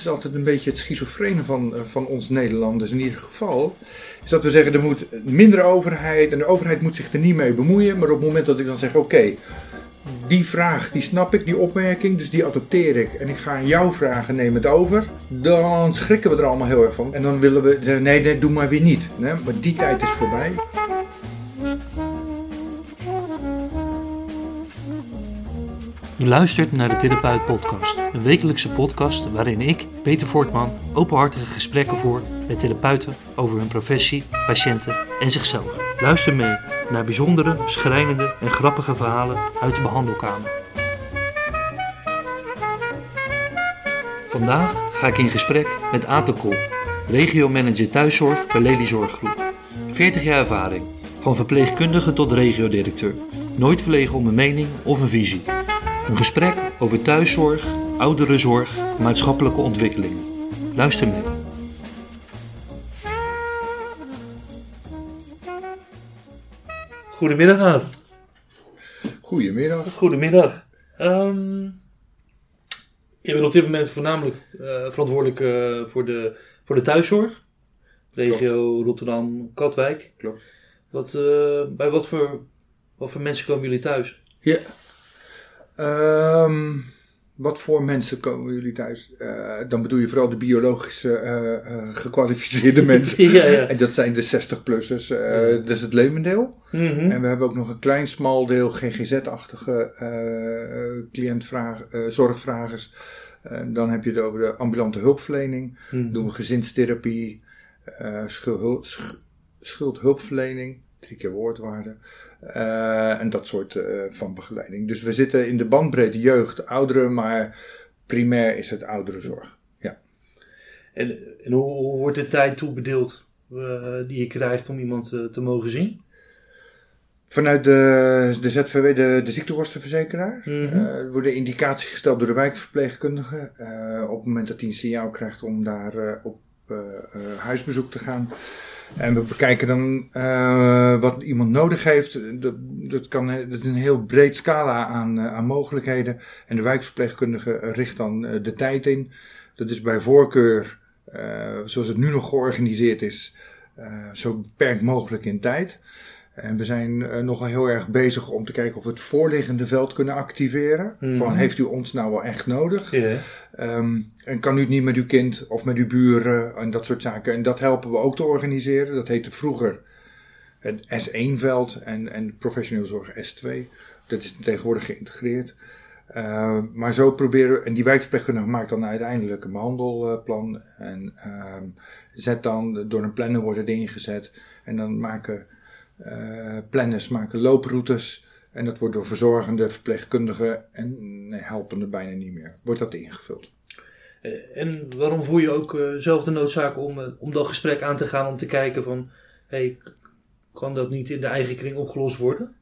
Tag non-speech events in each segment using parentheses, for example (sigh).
is altijd een beetje het schizofrene van, eh, van ons Nederlanders in ieder geval. Is dat we zeggen er moet minder overheid en de overheid moet zich er niet mee bemoeien. Maar op het moment dat ik dan zeg: oké, die vraag die snap ik, die opmerking, dus die adopteer ik. En ik ga aan jou vragen, neem het over. Dan schrikken we er allemaal heel erg van. En dan willen we zeggen: nee, nee, doe maar weer niet. Nee, maar die tijd is voorbij. U luistert naar de Therapeut Podcast, een wekelijkse podcast waarin ik, Peter Voortman, openhartige gesprekken voer met therapeuten over hun professie, patiënten en zichzelf. Luister mee naar bijzondere, schrijnende en grappige verhalen uit de behandelkamer. Vandaag ga ik in gesprek met Ato Kool, regiomanager thuiszorg bij Lely Zorggroep. 40 jaar ervaring, van verpleegkundige tot regiodirecteur. Nooit verlegen om een mening of een visie. Een gesprek over thuiszorg, ouderenzorg, maatschappelijke ontwikkelingen. Luister mee. Goedemiddag, Aad. Goedemiddag. Goedemiddag. Ehm je bent op dit moment voornamelijk eh, verantwoordelijk eh, voor, de, voor de thuiszorg. Regio Rotterdam-Katwijk. Klopt. Wat, eh, bij wat voor, wat voor mensen komen jullie thuis? Ja. Ehm, wat voor mensen komen jullie thuis? Eh, dan bedoel je vooral de biologische eh, gekwalificeerde (laughs) mensen. ja, ja. En dat zijn de 60-plussers. dat is het levendeel. Mhm. En we hebben ook nog een klein smal deel GGZ-achtige cliëntvraag, zorgvragers. Dan heb je het over de ambulante hulpverlening. Mhm. doen we gezinstherapie, schul- sch- schuldhulpverlening, drie keer woordwaarde. eh, en dat soort eh, van begeleiding. Dus we zitten in de bandbreedte jeugd, ouderen, maar primair is het ouderenzorg. Ja. En, en hoe, hoe wordt de tijd toebedeeld eh, die je krijgt om iemand te mogen zien? Vanuit de, de ZVW, de, de ziektekostenverzekeraar, Mhm. eh, worden indicatie gesteld door de wijkverpleegkundige. op het moment dat hij een signaal krijgt om daar op huisbezoek te gaan. En we bekijken dan eh, wat iemand nodig heeft. Dat, dat, kan, dat is een heel breed scala aan, eh, aan mogelijkheden. En de wijkverpleegkundige richt dan eh, de tijd in. Dat is bij voorkeur, zoals het nu nog georganiseerd is, zo beperkt mogelijk in tijd. En we zijn eh, nogal heel erg bezig om te kijken of we het voorliggende veld kunnen activeren. Mhm. Van heeft u ons nou wel echt nodig? Ehm, en kan u het niet met uw kind of met uw buren en dat soort zaken. En dat helpen we ook te organiseren. Dat heette vroeger het S1-veld en, en professioneel zorg S2. Dat is tegenwoordig geïntegreerd. Ehm, maar zo proberen we, en die wijkverpleegkundige maakt dan uiteindelijk een behandelplan. En ehm, zet dan, door een planner wordt het ingezet. En dan maken planners maken looproutes. En dat wordt door verzorgende verpleegkundigen en helpende bijna niet meer. Wordt dat ingevuld. Eh, En waarom voel je ook eh, zelf de noodzaak om, eh, om dat gesprek aan te gaan om te kijken van, hey, kan dat niet in de eigen kring opgelost worden?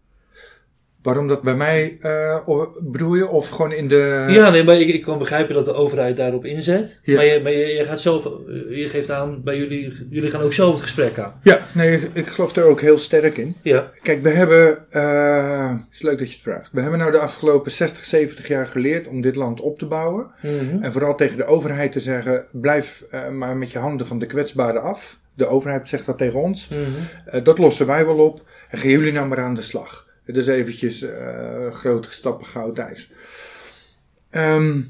Waarom dat bij mij, eh, o- bedoel je? Of gewoon in de... ja, nee, maar ik, ik kan begrijpen dat de overheid daarop inzet. Ja. Maar, je, maar je, je gaat zelf, eh, je geeft aan, bij jullie, jullie gaan ook zelf het gesprek aan. Ja, nee, ik, geloof er ook heel sterk in. Ja. Kijk, we hebben, eh, het is leuk dat je het vraagt. We hebben nou de afgelopen 60, 70 jaar geleerd om dit land op te bouwen. Mhm. En vooral tegen de overheid te zeggen, blijf eh, maar met je handen van de kwetsbaren af. De overheid zegt dat tegen ons. Mhm. Eh, dat lossen wij wel op. En gaan jullie nou maar aan de slag. Het is eventjes eh, grote stappen goud ijs. Ehm,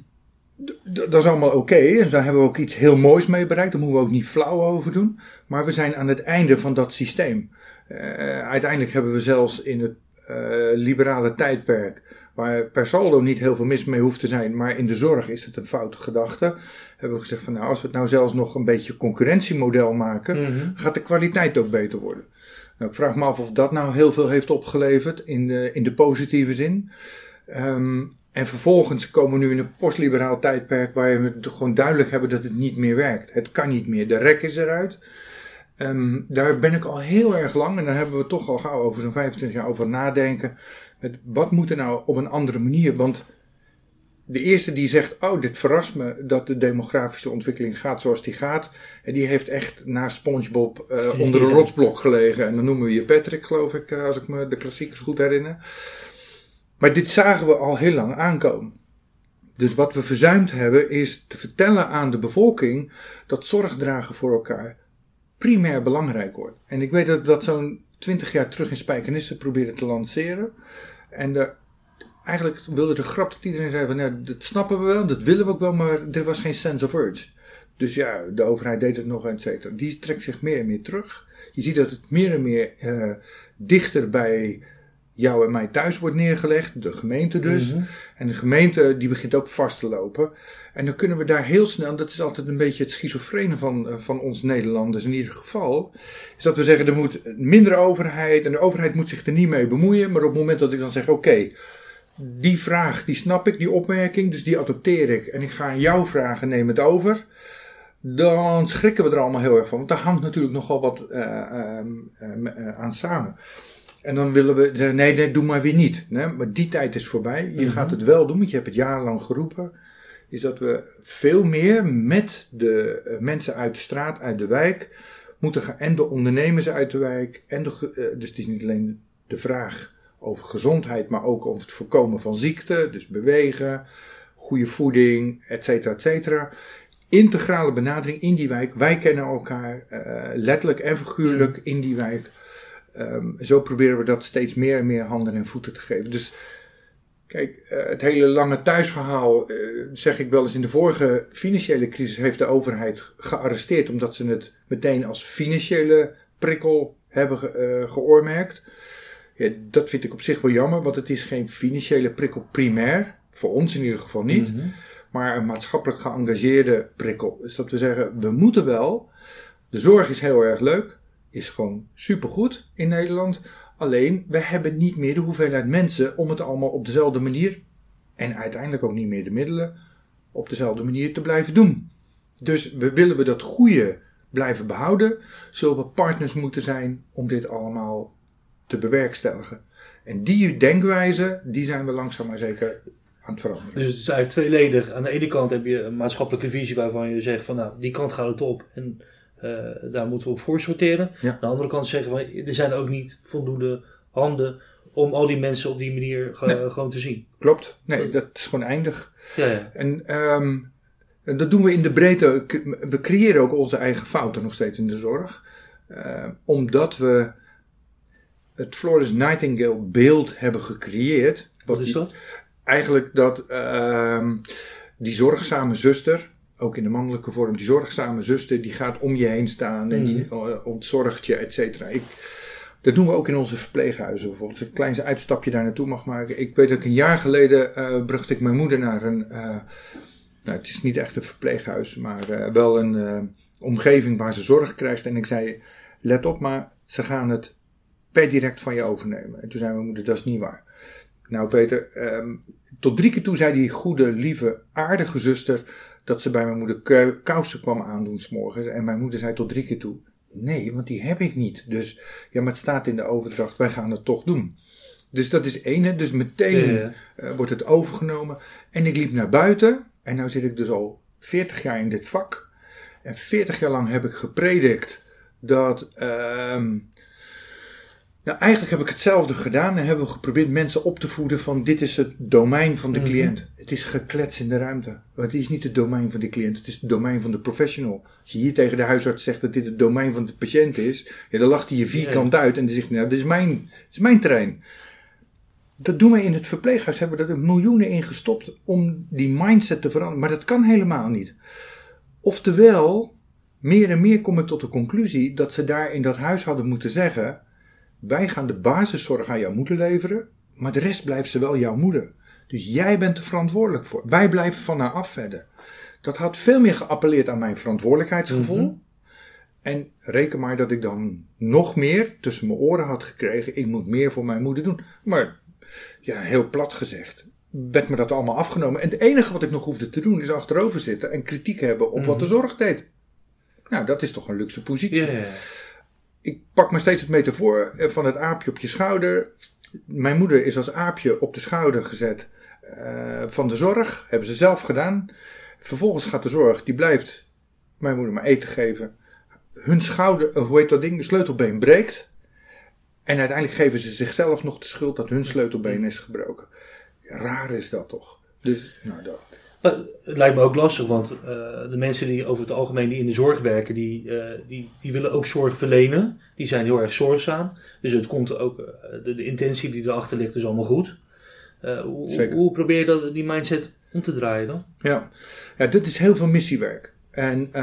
dat is allemaal oké. En daar hebben we ook iets heel moois mee bereikt. Daar moeten we ook niet flauw over doen. Maar we zijn aan het einde van dat systeem. Eh, uiteindelijk hebben we zelfs in het eh, liberale tijdperk, waar per saldo niet heel veel mis mee hoeft te zijn, maar in de zorg is het een foute gedachte, hebben we gezegd van nou, als we het nou zelfs nog een beetje concurrentiemodel maken, Mhm. gaat de kwaliteit ook beter worden. Nou, ik vraag me af of dat nou heel veel heeft opgeleverd in de, in de positieve zin. Ehm, en vervolgens komen we nu in een postliberaal tijdperk waar we gewoon duidelijk hebben dat het niet meer werkt. Het kan niet meer, de rek is eruit. Ehm, daar ben ik al heel erg lang, en daar hebben we toch al gauw over zo'n 25 jaar over nadenken. Met wat moet er nou op een andere manier? Want de eerste die zegt, oh dit verrast me dat de demografische ontwikkeling gaat zoals die gaat. En die heeft echt naast Spongebob eh, (laughs) onder een rotsblok gelegen. En dan noemen we je Patrick geloof ik, eh, als ik me de klassiekers goed herinner. Maar dit zagen we al heel lang aankomen. Dus wat we verzuimd hebben is te vertellen aan de bevolking dat zorgdragen voor elkaar primair belangrijk wordt. En ik weet dat dat zo'n twintig jaar terug in Spijkenisse probeerde te lanceren. En de, eigenlijk wilde de grap dat iedereen zei van, nou, dat snappen we wel, dat willen we ook wel, maar er was geen sense of urge. Dus ja, de overheid deed het nog, et cetera. Die trekt zich meer en meer terug. Je ziet dat het meer en meer uh, dichter bij jou en mij thuis wordt neergelegd, de gemeente dus. Mhm. En de gemeente die begint ook vast te lopen. En dan kunnen we daar heel snel, dat is altijd een beetje het schizofrene van, eh, van ons Nederlanders in ieder geval, is dat we zeggen er moet minder overheid en de overheid moet zich er niet mee bemoeien. Maar op het moment dat ik dan zeg oké, die vraag die snap ik, die opmerking, dus die adopteer ik en ik ga aan jou vragen, neem het over. Dan schrikken we er allemaal heel erg van. Want daar hangt natuurlijk nogal wat uh, uh, uh, aan samen. En dan willen we zeggen, nee, nee, doe maar weer niet. Nee, maar die tijd is voorbij. Je Mhm. gaat het wel doen, want je hebt het jarenlang geroepen. Is dat we veel meer met de eh, mensen uit de straat, uit de wijk, moeten gaan. En de ondernemers uit de wijk. En de, eh, dus het is niet alleen de vraag over gezondheid, maar ook over het voorkomen van ziekte. Dus bewegen, goede voeding, et cetera, et cetera. Integrale benadering in die wijk. Wij kennen elkaar eh, letterlijk en figuurlijk in die wijk. Ehm, zo proberen we dat steeds meer en meer handen en voeten te geven. Dus kijk, eh, het hele lange thuisverhaal, eh, zeg ik wel eens in de vorige financiële crisis, heeft de overheid gearresteerd omdat ze het meteen als financiële prikkel hebben ge- geoormerkt. Ja, dat vind ik op zich wel jammer, want het is geen financiële prikkel primair, voor ons in ieder geval niet, Mhm. maar een maatschappelijk geëngageerde prikkel. Dus dat we zeggen, we moeten wel, de zorg is heel erg leuk, is gewoon supergoed in Nederland. Alleen, we hebben niet meer de hoeveelheid mensen om het allemaal op dezelfde manier, en uiteindelijk ook niet meer de middelen, op dezelfde manier te blijven doen. Dus we willen we dat goede blijven behouden, zullen we partners moeten zijn om dit allemaal te bewerkstelligen. En die denkwijze, die zijn we langzaam maar zeker aan het veranderen. Dus het is eigenlijk tweeledig. Aan de ene kant heb je een maatschappelijke visie waarvan je zegt van nou, die kant gaat het op en eh, daar moeten we op voor sorteren. Ja. Aan de andere kant zeggen van er zijn ook niet voldoende handen om al die mensen op die manier ge- gewoon te zien. Klopt? Nee, dat is gewoon eindig. Ja, ja. En ehm, en dat doen we in de breedte. We creëren ook onze eigen fouten nog steeds in de zorg. Eh, omdat we het Florence Nightingale beeld hebben gecreëerd. Wat is die- dat? Eigenlijk dat ehm, die zorgzame zuster, ook in de mannelijke vorm, die zorgzame zuster, die gaat om je heen staan en die eh, ontzorgt je, et cetera. Ik, dat doen we ook in onze verpleeghuizen bijvoorbeeld. Als ik een klein uitstapje daar naartoe mag maken. Ik weet dat ik een jaar geleden eh, bracht ik mijn moeder naar een. eh, nou, het is niet echt een verpleeghuis, maar wel een omgeving waar ze zorg krijgt. En ik zei: let op, maar ze gaan het per direct van je overnemen. En toen zei mijn moeder: dat is niet waar. Nou, Peter, ehm, tot drie keer toe zei die goede, lieve, aardige zuster dat ze bij mijn moeder kou- kousen kwam aandoen s'morgens. En mijn moeder zei tot drie keer toe: Nee, want die heb ik niet. Dus ja, maar het staat in de overdracht, wij gaan het toch doen. Dus dat is één, dus meteen Ja, ja. eh, wordt het overgenomen. En ik liep naar buiten en nu zit ik dus al 40 jaar in dit vak. En 40 jaar lang heb ik gepredikt dat. ehm, nou, eigenlijk heb ik hetzelfde gedaan en hebben we geprobeerd mensen op te voeden van dit is het domein van de Mhm. cliënt. Het is geklets in de ruimte. Het is niet het domein van de cliënt, het is het domein van de professional. Als je hier tegen de huisarts zegt dat dit het domein van de patiënt is, ja, dan lacht hij je vierkant uit en dan zegt hij, nou, dit is mijn, dit is mijn terrein. Dat doen we in het verpleeghuis, hebben we er miljoenen in gestopt om die mindset te veranderen. Maar dat kan helemaal niet. Oftewel, meer en meer kom ik tot de conclusie dat ze daar in dat huis hadden moeten zeggen: wij gaan de basiszorg aan jouw moeder leveren, maar de rest blijft ze wel jouw moeder. Dus jij bent er verantwoordelijk voor. Wij blijven van haar af verder. Dat had veel meer geappelleerd aan mijn verantwoordelijkheidsgevoel. Mhm. En reken maar dat ik dan nog meer tussen mijn oren had gekregen. Ik moet meer voor mijn moeder doen. Maar ja, heel plat gezegd, werd me dat allemaal afgenomen. En het enige wat ik nog hoefde te doen is achterover zitten en kritiek hebben op wat de zorg deed. Nou, dat is toch een luxe positie. Ja. Ik pak maar steeds het metafoor eh, van het aapje op je schouder. Mijn moeder is als aapje op de schouder gezet eh, van de zorg. Hebben ze zelf gedaan. Vervolgens gaat de zorg, die blijft mijn moeder maar eten geven. Hun schouder, of hoe heet dat ding, sleutelbeen breekt. En uiteindelijk geven ze zichzelf nog de schuld dat hun sleutelbeen is gebroken. Raar is dat toch? Dus, nou dat. Het lijkt me ook lastig, want uh, de mensen die over het algemeen die in de zorg werken, die, uh, die, die willen ook zorg verlenen. Die zijn heel erg zorgzaam. Dus het komt ook, de, de, intentie die erachter ligt is allemaal goed. Hoe, hoe, probeer je dat, die mindset om te draaien dan? Ja, ja dit is heel veel missiewerk. En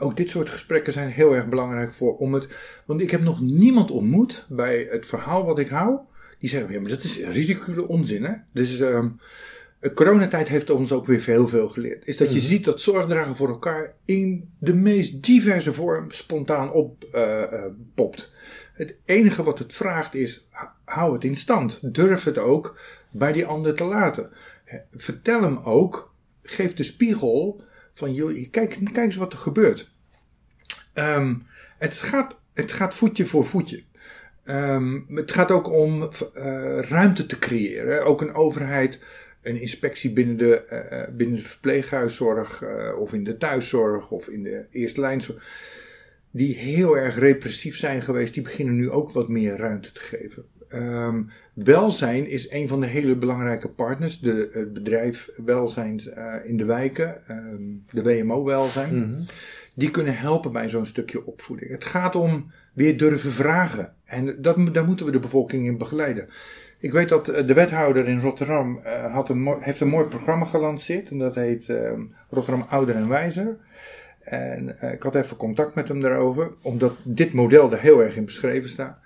ook dit soort gesprekken zijn heel erg belangrijk voor om het. Want ik heb nog niemand ontmoet bij het verhaal wat ik hou. Die zeggen: ja, maar dat is ridicule onzin. Hè? Dus uh, coronatijd heeft ons ook weer heel veel geleerd. Is dat je mhm. ziet dat zorgdragen voor elkaar in de meest diverse vorm spontaan oppopt. Uh, het enige wat het vraagt is: hou het in stand. Durf het ook bij die ander te laten. Vertel hem ook. Geef de spiegel van joh, kijk, kijk eens wat er gebeurt. Um, het, gaat, het gaat voetje voor voetje. Um, het gaat ook om uh, ruimte te creëren. Ook een overheid, een inspectie binnen de, uh, binnen de verpleeghuiszorg uh, of in de thuiszorg of in de eerste lijnzorg. Die heel erg repressief zijn geweest, die beginnen nu ook wat meer ruimte te geven. Um, welzijn is een van de hele belangrijke partners. De, het bedrijf Welzijn uh, in de wijken, um, de WMO Welzijn. Mm -hmm. Die kunnen helpen bij zo'n stukje opvoeding. Het gaat om weer durven vragen. En dat, daar moeten we de bevolking in begeleiden. Ik weet dat eh, de wethouder in Rotterdam uh, had een, heeft een mooi programma gelanceerd. En dat heet uh, Rotterdam Ouder en Wijzer. En ik had even contact met hem daarover. Omdat dit model er heel erg in beschreven staat.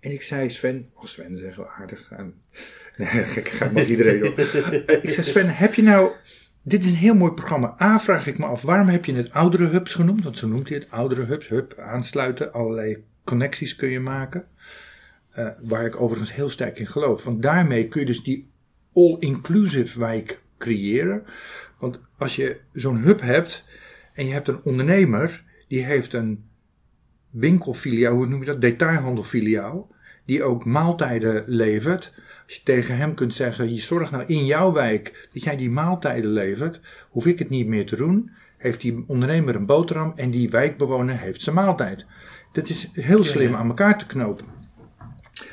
En ik zei Sven, oh Sven is echt wel aardig. (laughs) nee, gek, ga mag iedereen op. ik zei Sven, heb je nou, dit is een heel mooi programma. A, vraag ik me af, waarom heb je het oudere hubs genoemd? Want zo noemt hij het, oudere hubs, hub, aansluiten, allerlei connecties kun je maken. Uh, waar ik overigens heel sterk in geloof. Want daarmee kun je dus die all-inclusive wijk creëren. Want als je zo'n hub hebt en je hebt een ondernemer die heeft een winkelfiliaal, hoe noem je dat? Detailhandelfiliaal. Die ook maaltijden levert. Als je tegen hem kunt zeggen: je zorgt nou in jouw wijk dat jij die maaltijden levert, hoef ik het niet meer te doen. Heeft die ondernemer een boterham en die wijkbewoner heeft zijn maaltijd. Dat is heel slim aan elkaar te knopen.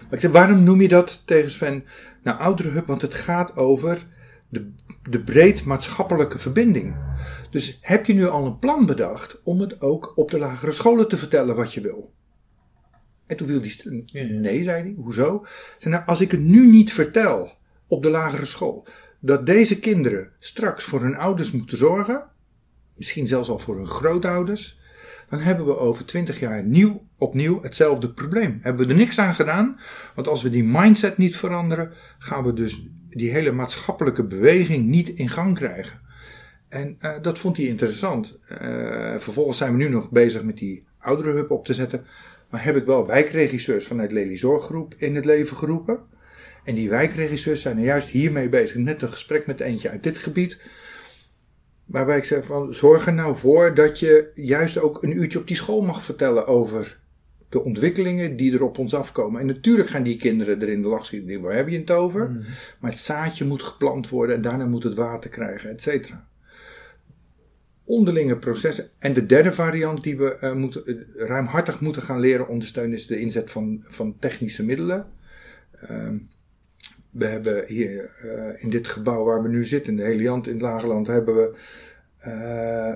Maar ik zeg, waarom noem je dat tegen Sven? Nou, oudere hub, want het gaat over de, de breed maatschappelijke verbinding. Dus heb je nu al een plan bedacht om het ook op de lagere scholen te vertellen wat je wil? En toen viel die nee, zei hij. Hoezo? Zei, nou, als ik het nu niet vertel op de lagere school, dat deze kinderen straks voor hun ouders moeten zorgen, misschien zelfs al voor hun grootouders, dan hebben we over twintig jaar nieuw, opnieuw hetzelfde probleem. Hebben we er niks aan gedaan, want als we die mindset niet veranderen, gaan we dus die hele maatschappelijke beweging niet in gang krijgen. En uh, dat vond hij interessant. Uh, vervolgens zijn we nu nog bezig met die oudere hub op te zetten. Maar heb ik wel wijkregisseurs vanuit Lely Zorggroep in het leven geroepen. En die wijkregisseurs zijn er juist hiermee bezig. Net een gesprek met eentje uit dit gebied. Waarbij ik zeg van zorg er nou voor dat je juist ook een uurtje op die school mag vertellen over de ontwikkelingen die er op ons afkomen. En natuurlijk gaan die kinderen er in de lach schieten. Waar heb je het over? Mm. Maar het zaadje moet geplant worden en daarna moet het water krijgen, et cetera. Onderlinge processen. En de derde variant die we uh, moeten, uh, ruimhartig moeten gaan leren ondersteunen is de inzet van, van technische middelen. Uh, we hebben hier uh, in dit gebouw waar we nu zitten, in de Heliant in het Lagerland, hebben we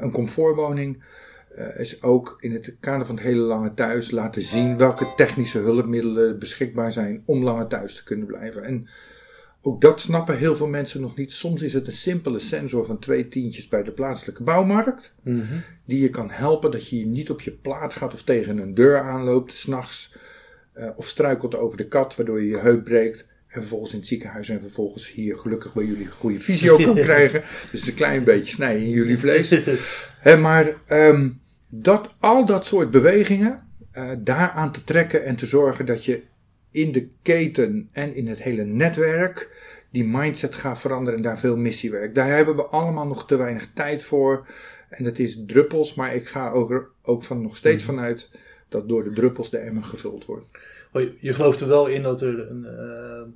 een comfortwoning uh, is ook in het kader van het hele lange thuis laten zien welke technische hulpmiddelen beschikbaar zijn om langer thuis te kunnen blijven. En ook dat snappen heel veel mensen nog niet. Soms is het een simpele sensor van twee tientjes bij de plaatselijke bouwmarkt, mm -hmm. die je kan helpen dat je je niet op je plaat gaat of tegen een deur aanloopt s'nachts, uh, of struikelt over de kat waardoor je je heup breekt. En vervolgens in het ziekenhuis en vervolgens hier gelukkig bij jullie goede visio kan (laughs) krijgen. Dus een klein beetje snijden in jullie vlees. (laughs) He, maar um, dat, al dat soort bewegingen, uh, daaraan te trekken en te zorgen dat je in de keten en in het hele netwerk die mindset gaat veranderen en daar veel missiewerk. Daar hebben we allemaal nog te weinig tijd voor. En dat is druppels, maar ik ga ook, ook van nog steeds mhm. vanuit dat door de druppels de emmer gevuld wordt. Je gelooft er wel in dat er een, uh,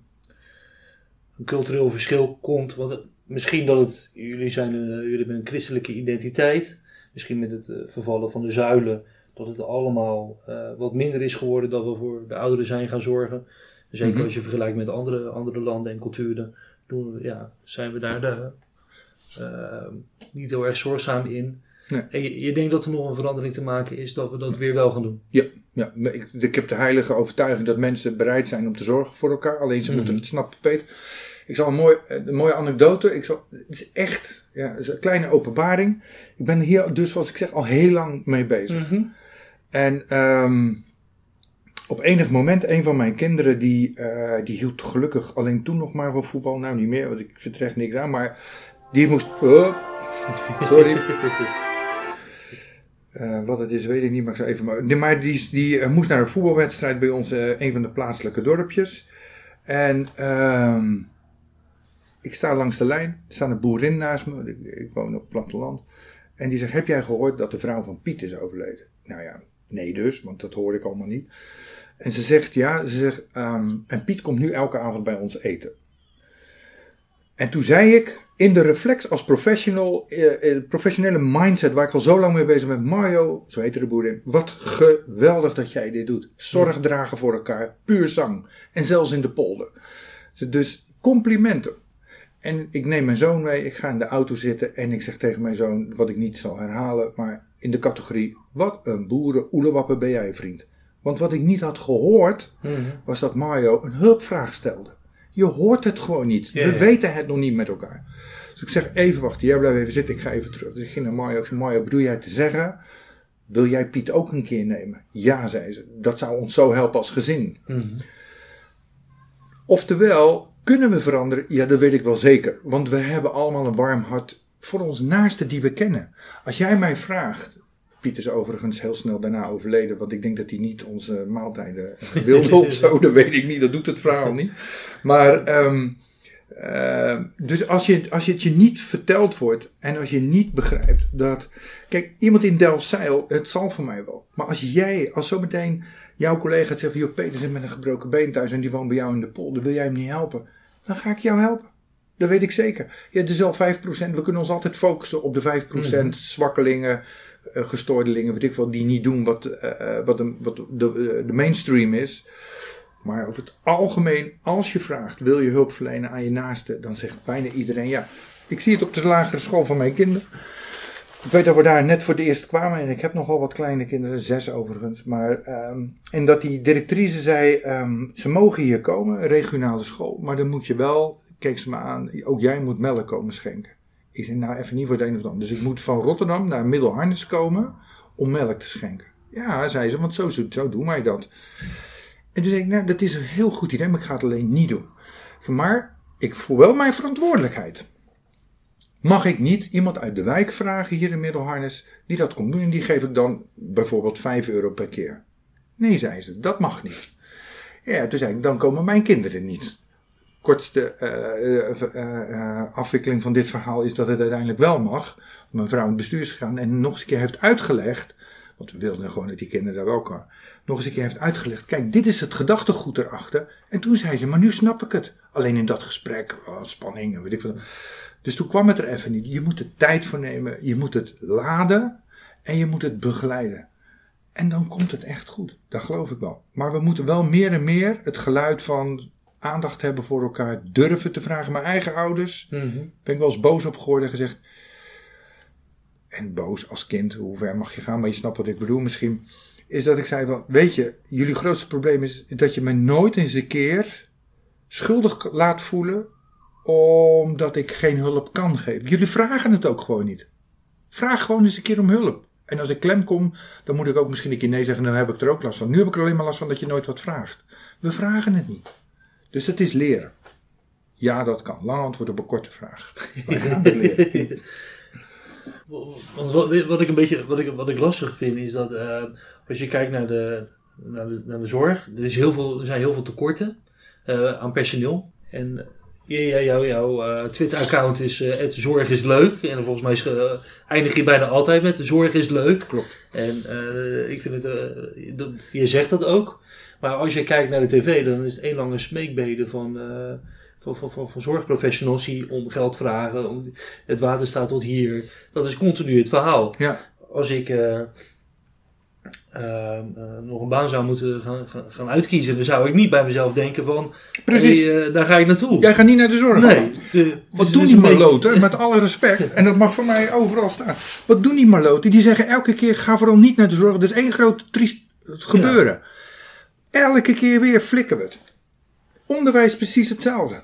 een cultureel verschil komt. Want misschien dat het, jullie, zijn een, jullie hebben een christelijke identiteit misschien met het uh, vervallen van de zuilen, dat het allemaal wat minder is geworden dat we voor de ouderen zijn gaan zorgen. Zeker mm -hmm. als je vergelijkt met andere, andere landen en culturen, doen, ja, zijn we daar de, eh, niet heel erg zorgzaam in. Nee. En je, je denkt dat er nog een verandering te maken is dat we dat weer wel gaan doen. Ja, ja ik, ik heb de heilige overtuiging dat mensen bereid zijn om te zorgen voor elkaar. Alleen ze moeten Mhm. het snappen, Peter. Ik zal een, mooi, een mooie anekdote. Ik zal, het is echt ja, het is een kleine openbaring. Ik ben hier dus, zoals ik zeg, al heel lang mee bezig. En ehm, op enig moment, een van mijn kinderen, die, eh, die hield gelukkig alleen toen nog maar van voetbal. Nou, niet meer, want ik vind er echt niks aan. Maar die moest. Oh, sorry. (laughs) Eh, wat het is, weet ik niet, maar ik even. Maar, maar die, die eh, moest naar een voetbalwedstrijd bij ons, eh, een van de plaatselijke dorpjes. En ehm, ik sta langs de lijn, er staat een boerin naast me, ik, ik woon op het platteland. En die zegt: Heb jij gehoord dat de vrouw van Piet is overleden? Nou ja, nee, dus, want dat hoorde ik allemaal niet. En ze zegt: Ja, ze zegt: ehm, En Piet komt nu elke avond bij ons eten. En toen zei ik, in de reflex als professional, eh, eh, professionele mindset waar ik al zo lang mee bezig ben, Mario, zo heette de boerin, wat geweldig dat jij dit doet. Zorg dragen voor elkaar, puur zang. En zelfs in de polder. Dus complimenten. En ik neem mijn zoon mee, ik ga in de auto zitten en ik zeg tegen mijn zoon, wat ik niet zal herhalen, maar in de categorie, wat een boeren oelewappen ben jij vriend. Want wat ik niet had gehoord, was dat Mario een hulpvraag stelde. Je hoort het gewoon niet. We weten het nog niet met elkaar. Dus ik zeg, even wachten, jij blijft even zitten, ik ga even terug. Dus ik ging naar Mario, ik zei, Mario, bedoel jij te zeggen, wil jij Piet ook een keer nemen? Ja, zei ze, dat zou ons zo helpen als gezin. Oftewel, kunnen we veranderen? Ja, dat weet ik wel zeker. Want we hebben allemaal een warm hart voor ons naasten die we kennen. Als jij mij vraagt. Piet is overigens heel snel daarna overleden, want ik denk dat hij niet onze maaltijden eh, (laughs) wilde of zo. Dat weet ik niet, dat doet het verhaal niet. Maar, ehm, eh, dus als, je, als je het je niet verteld wordt en als je niet begrijpt dat. Kijk, iemand in Delfzijl, het zal voor mij wel. Maar als jij, als zometeen jouw collega zegt: van, joh, Peter zit met een gebroken been thuis en die woont bij jou in de polder, wil jij hem niet helpen? Dan ga ik jou helpen. Dat weet ik zeker. Ja, het is wel 5%. We kunnen ons altijd focussen op de 5% zwakkelingen, eh, gestoordelingen, weet ik wel, die niet doen wat, eh, wat, de, wat de, de mainstream is. Maar over het algemeen, als je vraagt, wil je hulp verlenen aan je naaste, dan zegt bijna iedereen ja. Ik zie het op de lagere school van mijn kinderen. Ik weet dat we daar net voor de eerst kwamen en ik heb nogal wat kleine kinderen, zes overigens. Maar, ehm, en dat die directrice zei, ehm, ze mogen hier komen, regionale school, maar dan moet je wel, keek ze me aan, ook jij moet melk komen schenken. Ik zei, nou even niet voor het een of ander. Dus ik moet van Rotterdam naar Middelharnis komen om melk te schenken. Ja, zei ze, want zo, zo, zo doen wij dat. En toen zei ik, nou, dat is een heel goed idee, maar ik ga het alleen niet doen. Maar ik voel wel mijn verantwoordelijkheid. Mag ik niet iemand uit de wijk vragen hier in Middelharnis die dat komt doen en die geef ik dan bijvoorbeeld 5 euro per keer? Nee, zei ze, dat mag niet. Ja, toen zei ik, dan komen mijn kinderen niet. Kortste eh, eh, eh, afwikkeling van dit verhaal is dat het uiteindelijk wel mag. Mijn vrouw in het bestuur is gegaan en nog eens een keer heeft uitgelegd. Want we wilden gewoon dat die kinderen daar wel kwamen. Nog eens een keer heeft uitgelegd. Kijk, dit is het gedachtegoed erachter. En toen zei ze, maar nu snap ik het. Alleen in dat gesprek, oh, spanning en weet ik veel. Dus toen kwam het er even niet. Je moet er tijd voor nemen. Je moet het laden. En je moet het begeleiden. En dan komt het echt goed. Dat geloof ik wel. Maar we moeten wel meer en meer het geluid van aandacht hebben voor elkaar. Durven te vragen. Mijn eigen ouders. Ben ik wel eens boos op geworden en gezegd. En boos als kind, hoe ver mag je gaan? Maar je snapt wat ik bedoel misschien. Is dat ik zei van, weet je, jullie grootste probleem is dat je me nooit eens een keer schuldig laat voelen omdat ik geen hulp kan geven. Jullie vragen het ook gewoon niet. Vraag gewoon eens een keer om hulp. En als ik klem kom, dan moet ik ook misschien een keer nee zeggen. Nou heb ik er ook last van. Nu heb ik er alleen maar last van dat je nooit wat vraagt. We vragen het niet. Dus het is leren. Ja, dat kan. Lang antwoord op een korte vraag. Wij gaan het leren. (laughs) Want wat, wat ik een beetje wat ik, wat ik lastig vind is dat eh, als je kijkt naar de, naar de, naar de zorg, er, is heel veel, er zijn heel veel tekorten eh, aan personeel. En ja, ja, jou- jouw eh, Twitter-account is het zorg is leuk. En volgens mij is, eindig je bijna altijd met de zorg is leuk. Klopt. En ik vind het, dat, je zegt dat ook. Maar als je kijkt naar de tv, dan is het een lange smeekbede van, eh, van, van, van, van zorgprofessionals die om geld vragen. Om, het water staat tot hier. Dat is continu het verhaal. Ja, Als ik eh, uh, nog een baan zou moeten gaan, gaan, uitkiezen, dan zou ik niet bij mezelf denken van, Precies. Hey, daar ga ik naartoe. Jij gaat niet naar de zorg. Nee. De, Wat doen die maloten, met alle respect, en dat mag voor mij overal staan. Wat doen die maloten? Die zeggen elke keer, ga vooral niet naar de zorg. Dat is één groot triest gebeuren. Ja. Elke keer weer flikken we het. Onderwijs precies hetzelfde.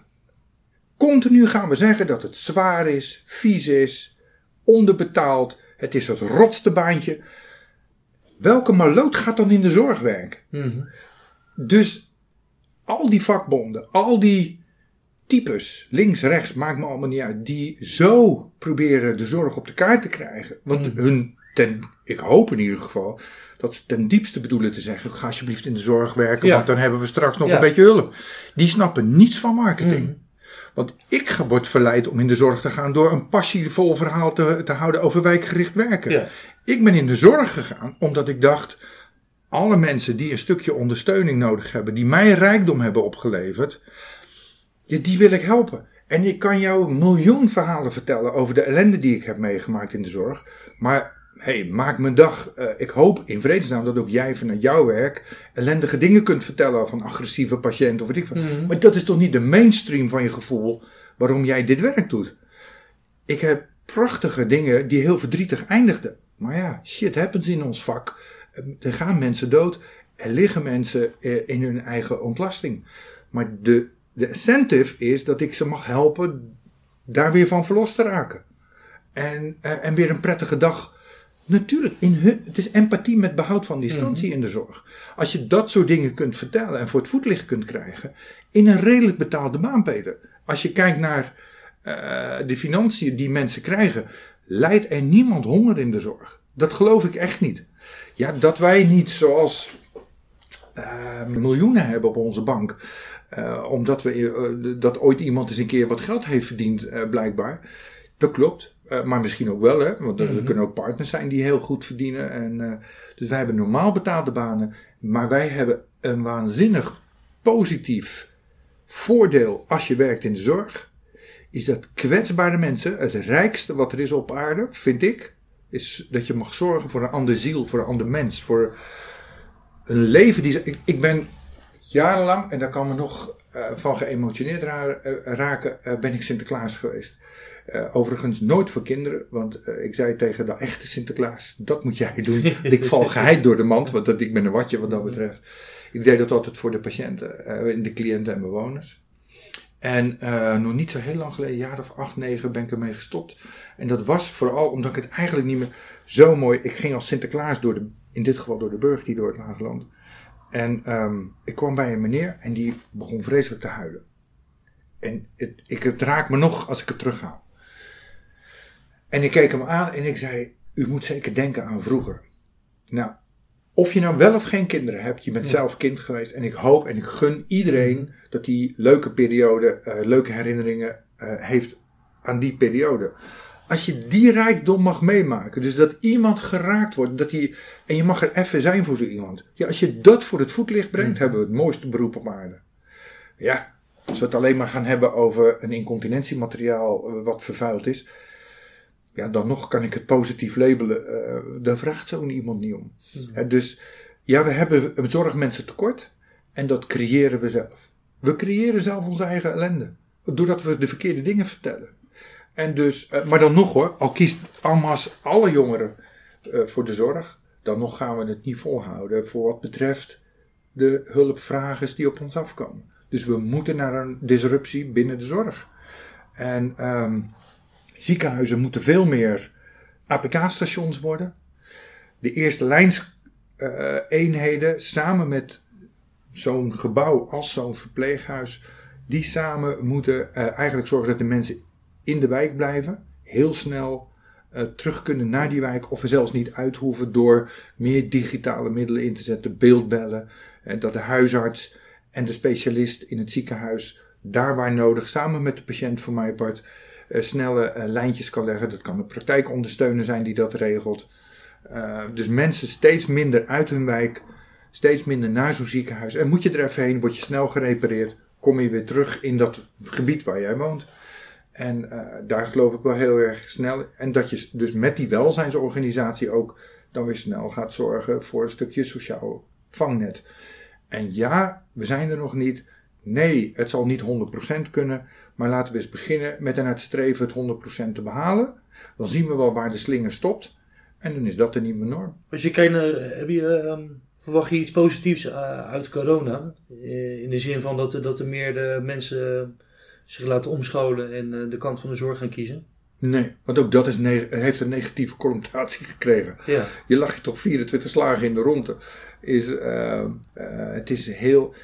Continu gaan we zeggen dat het zwaar is, vies is, onderbetaald. Het is het rotste baantje. Welke maloot gaat dan in de zorg werken? Mm -hmm. Dus al die vakbonden, al die types, links, rechts, maakt me allemaal niet uit, die zo proberen de zorg op de kaart te krijgen. Want Mhm. mm. hun, ten, ik hoop in ieder geval, dat ze ten diepste bedoelen te zeggen: ga alsjeblieft in de zorg werken, Ja. want dan hebben we straks nog Ja. een beetje hulp. Die snappen niets van marketing. Mhm. Want ik word verleid om in de zorg te gaan door een passievol verhaal te, te houden over wijkgericht werken. Ja. Ik ben in de zorg gegaan omdat ik dacht: alle mensen die een stukje ondersteuning nodig hebben, die mij rijkdom hebben opgeleverd, ja, die wil ik helpen. En ik kan jou een miljoen verhalen vertellen over de ellende die ik heb meegemaakt in de zorg. Maar hey, maak mijn dag. eh, ik hoop in vredesnaam dat ook jij vanuit jouw werk ellendige dingen kunt vertellen een agressieve patiënt of weet ik veel. Mhm. Maar dat is toch niet de mainstream van je gevoel waarom jij dit werk doet. Ik heb prachtige dingen die heel verdrietig eindigden. Maar ja, shit happens in ons vak. Eh, Er gaan mensen dood. Er liggen mensen eh, in hun eigen ontlasting. Maar de, de incentive is dat ik ze mag helpen daar weer van verlost te raken. En, en weer een prettige dag. Natuurlijk, in hun, het is empathie met behoud van distantie in de zorg. Als je dat soort dingen kunt vertellen en voor het voetlicht kunt krijgen. in een redelijk betaalde baan, Peter. Als je kijkt naar eh, de financiën die mensen krijgen. leidt er niemand honger in de zorg. Dat geloof ik echt niet. Ja, dat wij niet zoals eh, miljoenen hebben op onze bank. eh, omdat we, eh, dat ooit iemand eens een keer wat geld heeft verdiend, blijkbaar. Dat klopt. Eh, maar misschien ook wel, hè? Want er, er kunnen ook partners zijn die heel goed verdienen. En, eh, dus wij hebben normaal betaalde banen. Maar wij hebben een waanzinnig positief voordeel als je werkt in de zorg. Is dat kwetsbare mensen, het rijkste wat er is op aarde, vind ik, is dat je mag zorgen voor een ander ziel, voor een ander mens. Voor een leven die. Ik, ik ben jarenlang, en daar kan me nog van geëmotioneerd eh, raken, eh, ben ik Sinterklaas geweest. Eh, overigens nooit voor kinderen, want eh, ik zei tegen de echte Sinterklaas, dat moet jij doen. (laughs) Ik val geheid door de mand, want dat, ik ben een watje wat dat betreft. Ik deed dat altijd voor de patiënten, eh, de cliënten en bewoners. En eh, nog niet zo heel lang geleden, een jaar of acht, negen, ben ik ermee gestopt. En dat was vooral omdat ik het eigenlijk niet meer zo mooi... Ik ging als Sinterklaas door de, in dit geval door de burg die door het Laagland. En ehm, ik kwam bij een meneer en die begon vreselijk te huilen. En het, ik, het raakt me nog als ik het terughaal. En ik keek hem aan en ik zei, u moet zeker denken aan vroeger. Nou, of je nou wel of geen kinderen hebt, je bent zelf kind geweest. En ik hoop en ik gun iedereen dat die leuke periode, eh, leuke herinneringen eh, heeft aan die periode. Als je die rijkdom mag meemaken, dus dat iemand geraakt wordt, dat die, en je mag er even zijn voor zo iemand. Ja, als je dat voor het voetlicht brengt, hebben we het mooiste beroep op aarde. Ja, als we het alleen maar gaan hebben over een incontinentiemateriaal eh, wat vervuild is, ja, dan nog kan ik het positief labelen. eh, daar vraagt zo'n iemand niet om. Hè, dus ja, we hebben zorgmensen tekort en dat creëren we zelf. We creëren zelf onze eigen ellende. Doordat we de verkeerde dingen vertellen. En dus, eh, maar dan nog hoor, al kiest Almas alle jongeren eh, voor de zorg, dan nog gaan we het niet volhouden voor wat betreft de hulpvragers die op ons afkomen. Dus we moeten naar een disruptie binnen de zorg. En ehm, ziekenhuizen moeten veel meer APK-stations worden. De eerste lijns eh, samen met zo'n gebouw als zo'n verpleeghuis, die samen moeten eigenlijk zorgen dat de mensen in de wijk blijven, heel snel eh, terug kunnen naar die wijk of er zelfs niet uit hoeven door meer digitale middelen in te zetten, beeldbellen, en dat de huisarts en de specialist in het ziekenhuis daar waar nodig, samen met de patiënt voor mij part, eh, snelle eh, lijntjes kan leggen. Dat kan een praktijkondersteuner zijn die dat regelt. Dus mensen steeds minder uit hun wijk, steeds minder naar zo'n ziekenhuis. En moet je er even heen, word je snel gerepareerd, kom je weer terug in dat gebied waar jij woont. En uh, daar geloof ik wel heel erg snel. En dat je dus met die welzijnsorganisatie ook dan weer snel gaat zorgen voor een stukje sociaal vangnet. En ja, we zijn er nog niet. Nee, het zal niet 100% kunnen. Maar laten we eens beginnen met er naar te streven het 100% te behalen. Dan zien we wel waar de slinger stopt. En dan is dat de nieuwe norm. Als je kijkt naar, heb je, ehm, verwacht je iets positiefs uh, uit corona? Uh, in de zin van dat, dat er meer de mensen zich laten omscholen en uh, de kant van de zorg gaan kiezen? Nee, want ook dat is heeft een negatieve connotatie (laughs) gekregen. Ja. Je lag je toch 24 slagen in de ronde. Is, het is heel.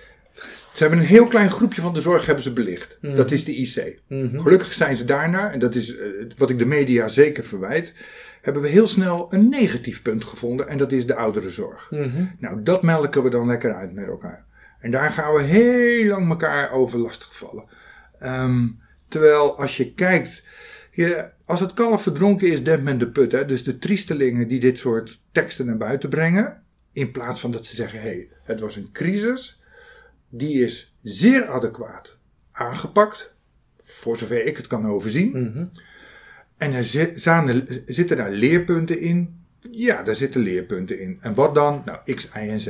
Ze hebben een heel klein groepje van de zorg hebben ze belicht. Mhm. Dat is de IC. Mhm. Gelukkig zijn ze daarna, en dat is eh, wat ik de media zeker verwijt, hebben we heel snel een negatief punt gevonden en dat is de ouderenzorg. Mhm. Nou, dat melken we dan lekker uit met elkaar. En daar gaan we heel lang elkaar over lastigvallen. Ehm terwijl als je kijkt, je, als het kalf verdronken is, dempt men de put. Hè? Dus de triestelingen die dit soort teksten naar buiten brengen, in plaats van dat ze zeggen, hé, hey, het was een crisis, die is zeer adequaat aangepakt, voor zover ik het kan overzien. Mhm. En er zitten daar leerpunten in. Ja, daar zitten leerpunten in. En wat dan? Nou, X, Y en Z.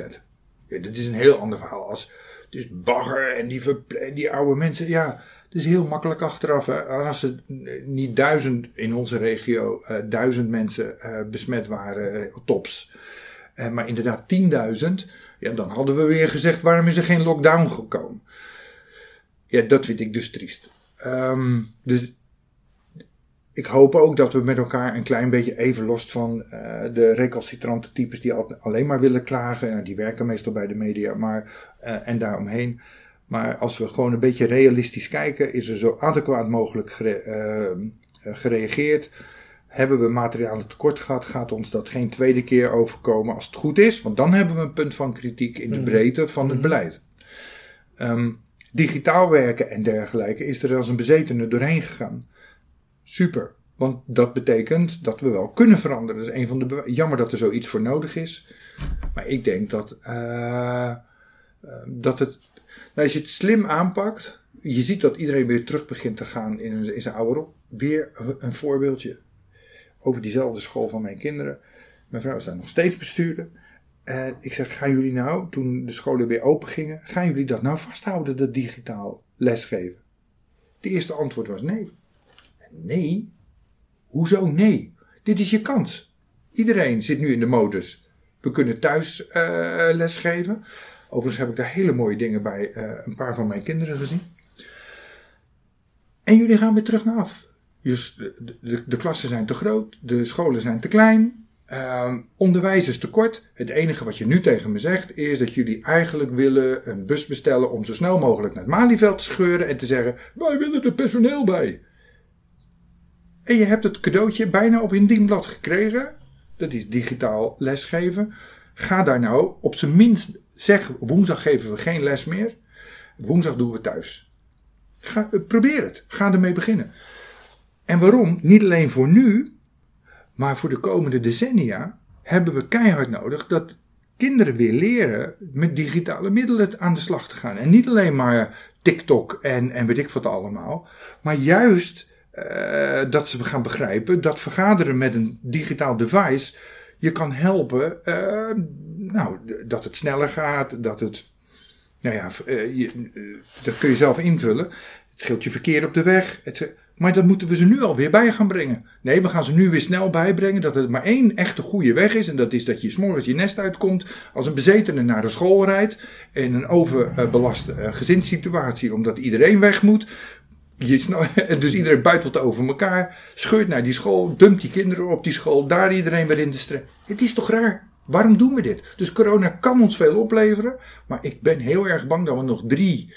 Ja, dit is een heel ander verhaal als. Het is bagger en die, en die oude mensen. Ja, het is heel makkelijk achteraf. Als er niet duizend in onze regio, eh, duizend mensen eh, besmet waren, eh, tops. Maar inderdaad 10.000. Ja, dan hadden we weer gezegd: waarom is er geen lockdown gekomen? Ja, dat vind ik dus triest. Ehm, dus ik hoop ook dat we met elkaar een klein beetje even los van de recalcitrante types die alleen maar willen klagen. En die werken meestal bij de media maar, en daaromheen. Maar als we gewoon een beetje realistisch kijken, is er zo adequaat mogelijk gere- eh, gereageerd. Hebben we materialen tekort gehad, gaat ons dat geen tweede keer overkomen als het goed is. Want dan hebben we een punt van kritiek in de Mhm. breedte van het Mhm. beleid. Ehm, digitaal werken en dergelijke is er als een bezetene doorheen gegaan. Super. Want dat betekent dat we wel kunnen veranderen. Dat is een van de Jammer dat er zoiets voor nodig is. Maar ik denk dat, eh, eh, dat het. Nou, als je het slim aanpakt. Je ziet dat iedereen weer terug begint te gaan in, in zijn oude rol. Weer een- voorbeeldje over diezelfde school van mijn kinderen. Mijn vrouw is daar nog steeds bestuurder. En ik zeg, gaan jullie nou, toen de scholen weer open gingen, gaan jullie dat nou vasthouden, dat digitaal lesgeven? Het eerste antwoord was nee. Nee? Hoezo nee? Dit is je kans. Iedereen zit nu in de modus. We kunnen thuis eh, lesgeven. Overigens heb ik daar hele mooie dingen bij eh, een paar van mijn kinderen gezien. En jullie gaan weer terug naar af. Dus de, de, de klassen zijn te groot, de scholen zijn te klein, Ehm, onderwijs is tekort. Het enige wat je nu tegen me zegt is dat jullie eigenlijk willen een bus bestellen om zo snel mogelijk naar het Malieveld te scheuren en te zeggen: wij willen er personeel bij. En je hebt het cadeautje bijna op een dienblad gekregen. Dat is digitaal lesgeven. Ga daar nou op zijn minst zeg: woensdag geven we geen les meer. Woensdag doen we thuis. Ga, eh, probeer het. Ga ermee beginnen. En waarom? Niet alleen voor nu, maar voor de komende decennia hebben we keihard nodig dat kinderen weer leren met digitale middelen aan de slag te gaan. En niet alleen maar TikTok en, en weet ik wat allemaal, maar juist uh, dat ze gaan begrijpen dat vergaderen met een digitaal device je kan helpen, uh, nou, dat het sneller gaat, dat het, nou ja, uh, je, dat kun je zelf invullen. Het scheelt je verkeer op de weg, etc. Maar dat moeten we ze nu alweer bij gaan brengen. Nee, we gaan ze nu weer snel bijbrengen dat er maar één echte goede weg is. En dat is dat je s'morgens je nest uitkomt als een bezetene naar de school rijdt. In een overbelaste gezinssituatie omdat iedereen weg moet. Je (laughs) dus iedereen buitelt over elkaar. Scheurt naar die school, dumpt die kinderen op die school. Daar iedereen weer in de stress. Het is toch raar? Waarom doen we dit? Dus corona kan ons veel opleveren. Maar ik ben heel erg bang dat we nog drie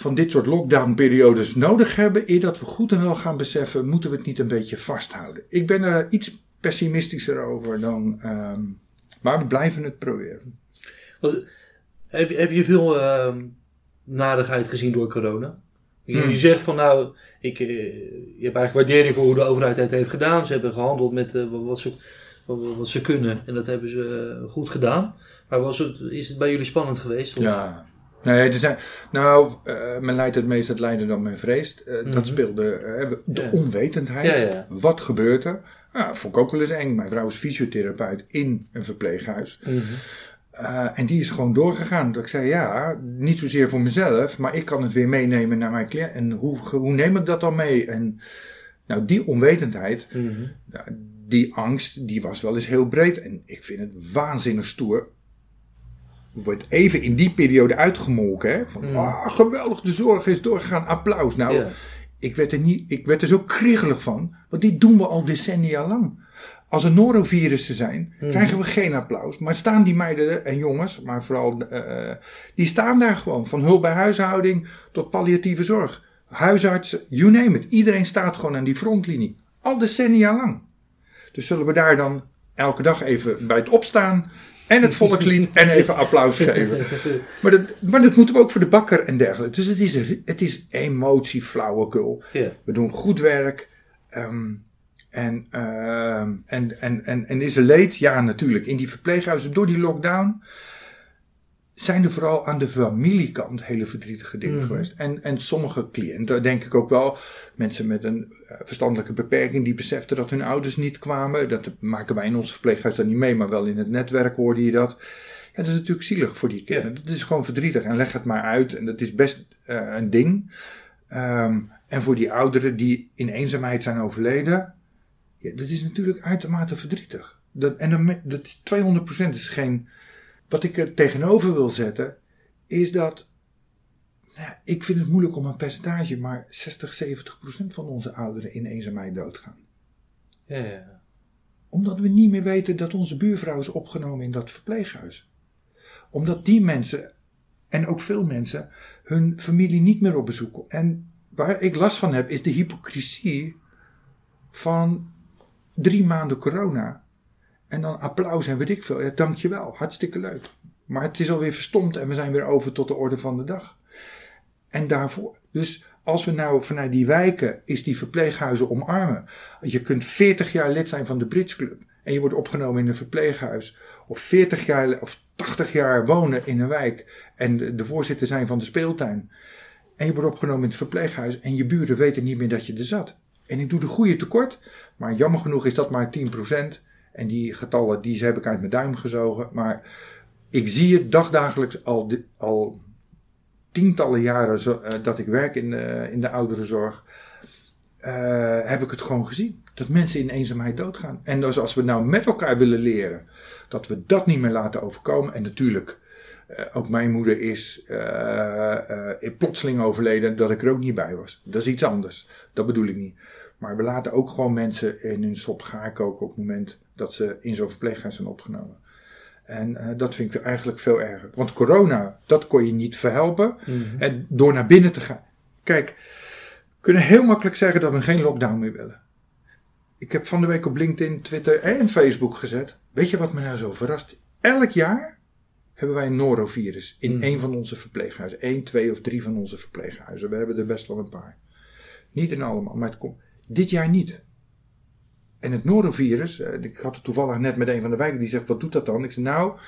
van dit soort lockdown-periodes nodig hebben, eer dat we goed en wel gaan beseffen, moeten we het niet een beetje vasthouden. Ik ben er iets pessimistischer over dan, um, maar we blijven het proberen. Heb, heb je veel uh, nadigheid gezien door corona? Je, hmm. zegt van nou, ik, uh, je hebt eigenlijk waardering voor hoe de overheid het heeft gedaan. Ze hebben gehandeld met uh, wat, ze, wat, wat, ze kunnen en dat hebben ze goed gedaan. Maar was het, is het bij jullie spannend geweest? Of? Ja, Nee, er zijn, nou, uh, men leidt het meest het lijden dan men vreest. Dat speelde uh, de Ja. onwetendheid. Ja, ja. Wat gebeurt er? Nou, vond ik ook wel eens eng. Mijn vrouw is fysiotherapeut in een verpleeghuis. Mhm. Uh, en die is gewoon doorgegaan. Dat ik zei, ja, niet zozeer voor mezelf, maar ik kan het weer meenemen naar mijn cliënt. En hoe, hoe neem ik dat dan mee? En nou, die onwetendheid, Mhm. nou, die angst, die was wel eens heel breed. En ik vind het waanzinnig stoer. Wordt even in die periode uitgemolken. Hè? Van, Mm. ah, geweldig, de zorg is doorgegaan, applaus. Nou, ik, werd er niet, ik werd er zo kriegelig van. Want dit doen we al decennia lang. Als er norovirussen zijn, Mhm. krijgen we geen applaus. Maar staan die meiden en jongens, maar vooral, eh, die staan daar gewoon. Van hulp bij huishouding tot palliatieve zorg. Huisartsen, you name it. Iedereen staat gewoon aan die frontlinie. Al decennia lang. Dus zullen we daar dan elke dag even bij het opstaan en het volkslied en even applaus geven. (laughs) Maar dat, maar dat moeten we ook voor de bakker en dergelijke. Dus het is, het is emotie, flauwekul. Ja. We doen goed werk. ehm, en, ehm, en, en, en, en is er leed? Ja, natuurlijk. In die verpleeghuizen, door die lockdown, zijn er vooral aan de familiekant hele verdrietige dingen Mhm. geweest. En, en sommige cliënten, denk ik ook wel, mensen met een eh, verstandelijke beperking, die beseften dat hun ouders niet kwamen. Dat maken wij in ons verpleeghuis dan niet mee, maar wel in het netwerk hoorde je dat. Ja, dat is natuurlijk zielig voor die kinderen. Dat is gewoon verdrietig. En leg het maar uit. En dat is best eh, een ding. Ehm, en voor die ouderen die in eenzaamheid zijn overleden, ja, dat is natuurlijk uitermate verdrietig. Dat, en dan, dat is 200% is geen. Wat ik er tegenover wil zetten, is dat. Nou, ik vind het moeilijk om een percentage, maar 60, 70% van onze ouderen in eenzaamheid doodgaan. Ja, ja. Omdat we niet meer weten dat onze buurvrouw is opgenomen in dat verpleeghuis. Omdat die mensen, en ook veel mensen, hun familie niet meer op bezoek komen. En waar ik last van heb, is de hypocrisie van drie maanden corona. En dan applaus en weet ik veel. Ja, dankjewel, hartstikke leuk. Maar het is alweer verstomd en we zijn weer over tot de orde van de dag. En daarvoor, dus als we nou vanuit die wijken is die verpleeghuizen omarmen. Je kunt 40 jaar lid zijn van de Brits Club en je wordt opgenomen in een verpleeghuis. Of 40 jaar of 80 jaar wonen in een wijk en de, de voorzitter zijn van de speeltuin. En je wordt opgenomen in het verpleeghuis en je buren weten niet meer dat je er zat. En ik doe de goede tekort, maar jammer genoeg is dat maar 10%. En die getallen die heb ik uit mijn duim gezogen. Maar ik zie het dagdagelijks al, al tientallen jaren zo, eh, dat ik werk in de, in de ouderenzorg. eh, heb ik het gewoon gezien. Dat mensen in eenzaamheid doodgaan. En dus als we nou met elkaar willen leren dat we dat niet meer laten overkomen. En natuurlijk, ook mijn moeder is eh, plotseling overleden dat ik er ook niet bij was. Dat is iets anders. Dat bedoel ik niet. Maar we laten ook gewoon mensen in hun sop gaar koken op het moment dat ze in zo'n verpleeghuis zijn opgenomen. En eh, dat vind ik eigenlijk veel erger. Want corona, dat kon je niet verhelpen. Mhm. En door naar binnen te gaan. Kijk, we kunnen heel makkelijk zeggen dat we geen lockdown meer willen. Ik heb van de week op LinkedIn, Twitter en Facebook gezet. Weet je wat me nou zo verrast? Elk jaar hebben wij een norovirus in Mhm. een van onze verpleeghuizen. Eén, twee of drie van onze verpleeghuizen. We hebben er best wel een paar. Niet in allemaal, maar het komt dit jaar niet. En het norovirus, eh, ik had het toevallig net met een van de wijken die zegt: wat doet dat dan? Ik zei: Nou,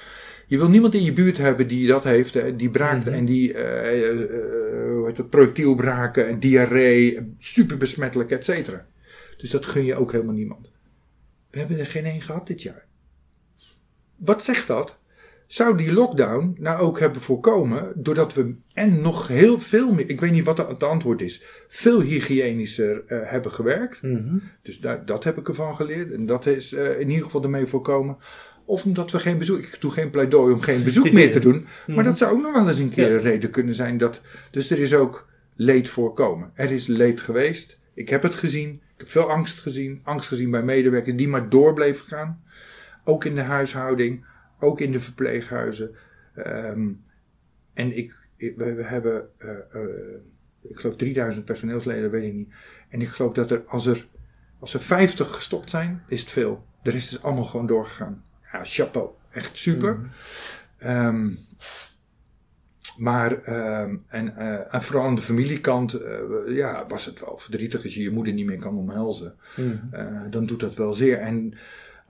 je wil niemand in je buurt hebben die dat heeft, hè, die braakt Mhm. en die eh, eh, eh, hoe heet het, projectielbraken en diarree, super besmettelijk, et cetera. Dus dat gun je ook helemaal niemand. We hebben er geen één gehad dit jaar. Wat zegt dat? Zou die lockdown nou ook hebben voorkomen doordat we en nog heel veel meer, ik weet niet wat het antwoord is, veel hygiënischer eh, hebben gewerkt. Mhm. Dus daar, dat heb ik ervan geleerd. En dat is eh, in ieder geval ermee voorkomen. Of omdat we geen bezoek. Ik doe geen pleidooi om geen bezoek (laughs) meer te doen. Maar dat zou ook nog wel eens een keer Ja. een reden kunnen zijn. Dat, dus er is ook leed voorkomen. Er is leed geweest. Ik heb het gezien. Ik heb veel angst gezien. Angst gezien bij medewerkers die maar door bleven gaan. Ook in de huishouding. Ook in de verpleeghuizen. Ehm, en ik, ik- we, we hebben, eh, eh, ik geloof 3000 personeelsleden, weet ik niet. En ik geloof dat er, als er, als er 50 gestopt zijn, is het veel. De rest is allemaal gewoon doorgegaan. Ja, chapeau. Echt super. Ehm, maar, ehm, en, eh, en vooral aan de familiekant, ja, was het wel verdrietig als je je moeder niet meer kan omhelzen. Mhm. Dan doet dat wel zeer. En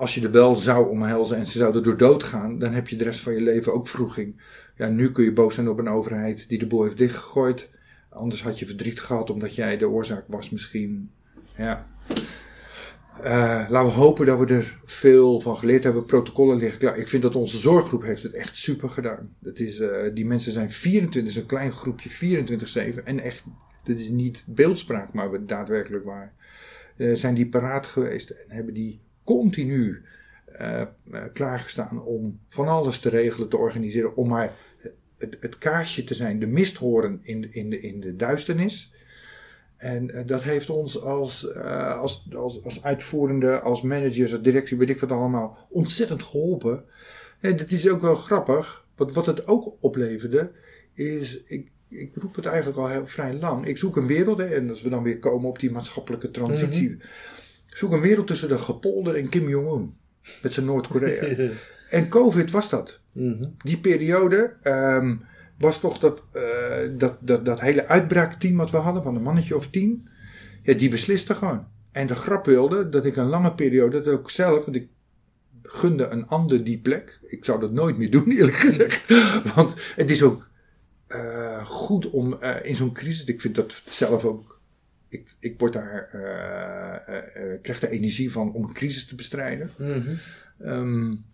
als je de bel zou omhelzen en ze zouden door dood gaan, dan heb je de rest van je leven ook vroeging. Ja, nu kun je boos zijn op een overheid die de boel heeft dichtgegooid. Anders had je verdriet gehad omdat jij de oorzaak was misschien. Ja. Uh, laten we hopen dat we er veel van geleerd hebben. Protocollen liggen klaar. Ik vind dat onze zorggroep heeft het echt super gedaan. Dat is, uh, die mensen zijn 24, is een klein groepje, 24-7. En echt, dit is niet beeldspraak, maar daadwerkelijk waar. Uh, zijn die paraat geweest en hebben die continu klaargestaan om van alles te regelen, te organiseren. Om maar het, het kaarsje te zijn, de misthoren in, in, de, in de duisternis. En uh, dat heeft ons als, als, als, als uitvoerende, als managers, als directie, weet ik wat allemaal, ontzettend geholpen. En dat is ook wel grappig. Wat, wat het ook opleverde, is, ik, ik roep het eigenlijk al heel, vrij lang. Ik zoek een wereld, en als we dan weer komen op die maatschappelijke transitie. -hmm. Zoek een wereld tussen de gepolder en Kim Jong-un. Met zijn Noord-Korea. (laughs) en COVID was dat. Mm -hmm. Die periode. Um, was toch dat, uh, dat, dat, dat hele uitbraakteam wat we hadden, van een mannetje of tien, ja, die besliste gewoon. En de grap wilde dat ik een lange periode, dat ook zelf, want ik gunde een ander die plek. Ik zou dat nooit meer doen, (laughs) eerlijk gezegd. Want het is ook uh, goed om uh, in zo'n crisis, ik vind dat zelf ook, ik, ik word daar, krijg de energie van om een crisis te bestrijden. Mm -hmm. um,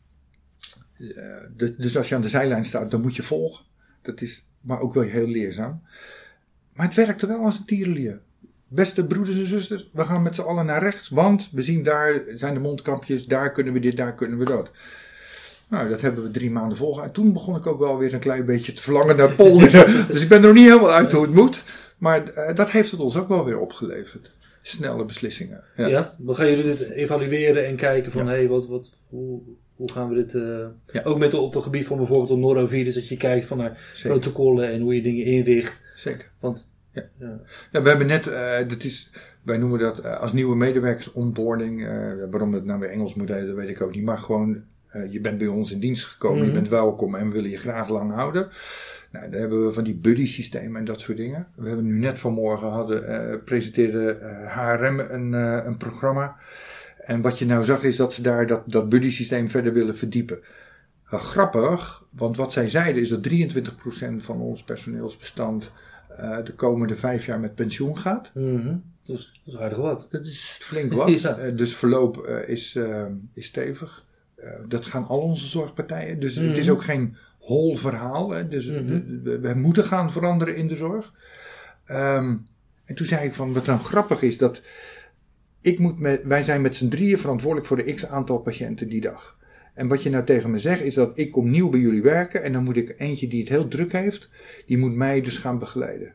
dus als je aan de zijlijn staat, dan moet je volgen. Dat is maar ook wel heel leerzaam. Maar het werkte wel als een tierenlier. Beste broeders en zusters, we gaan met z'n allen naar rechts, want we zien daar zijn de mondkapjes, daar kunnen we dit, daar kunnen we dat. Nou, dat hebben we drie maanden volgehouden. Toen begon ik ook wel weer een klein beetje te verlangen naar (laughs) polderen. dus ik ben er nog niet helemaal uit hoe het moet. Maar uh, dat heeft het ons ook wel weer opgeleverd. Snelle beslissingen. Ja, ja dan gaan jullie dit evalueren en kijken van, ja. hey, wat, wat, hoe, hoe gaan we dit, uh, ja. ook met op het gebied van bijvoorbeeld een norovirus, dat je kijkt van naar Zeker. protocollen en hoe je dingen inricht. Zeker. Want, ja. Ja. ja we hebben net, uh, dat is, wij noemen dat uh, als nieuwe medewerkers onboarding. waarom het nou weer Engels moet heten, dat weet ik ook niet. Maar gewoon, je bent bij ons in dienst gekomen, mm -hmm. je bent welkom en we willen je graag lang houden. Nou, daar hebben we van die buddy systemen en dat soort dingen. We hebben nu net vanmorgen hadden, presenteerde HRM een, een programma. En wat je nou zag is dat ze daar dat, dat buddy systeem verder willen verdiepen. Uh, grappig, want wat zij zeiden is dat 23% van ons personeelsbestand uh, de komende vijf jaar met pensioen gaat. Mm -hmm. dus, dat is aardig wat. Dat is flink wat. (laughs) ja. uh, dus verloop is, is stevig. dat gaan al onze zorgpartijen. Dus mm -hmm. het is ook geen hol verhaal. Hè. Dus mm -hmm. we, we, moeten gaan veranderen in de zorg. Um, en toen zei ik van wat dan grappig is dat ik moet met, wij zijn met z'n drieën verantwoordelijk voor de x aantal patiënten die dag. En wat je nou tegen me zegt is dat ik kom nieuw bij jullie werken en dan moet ik eentje die het heel druk heeft, die moet mij dus gaan begeleiden.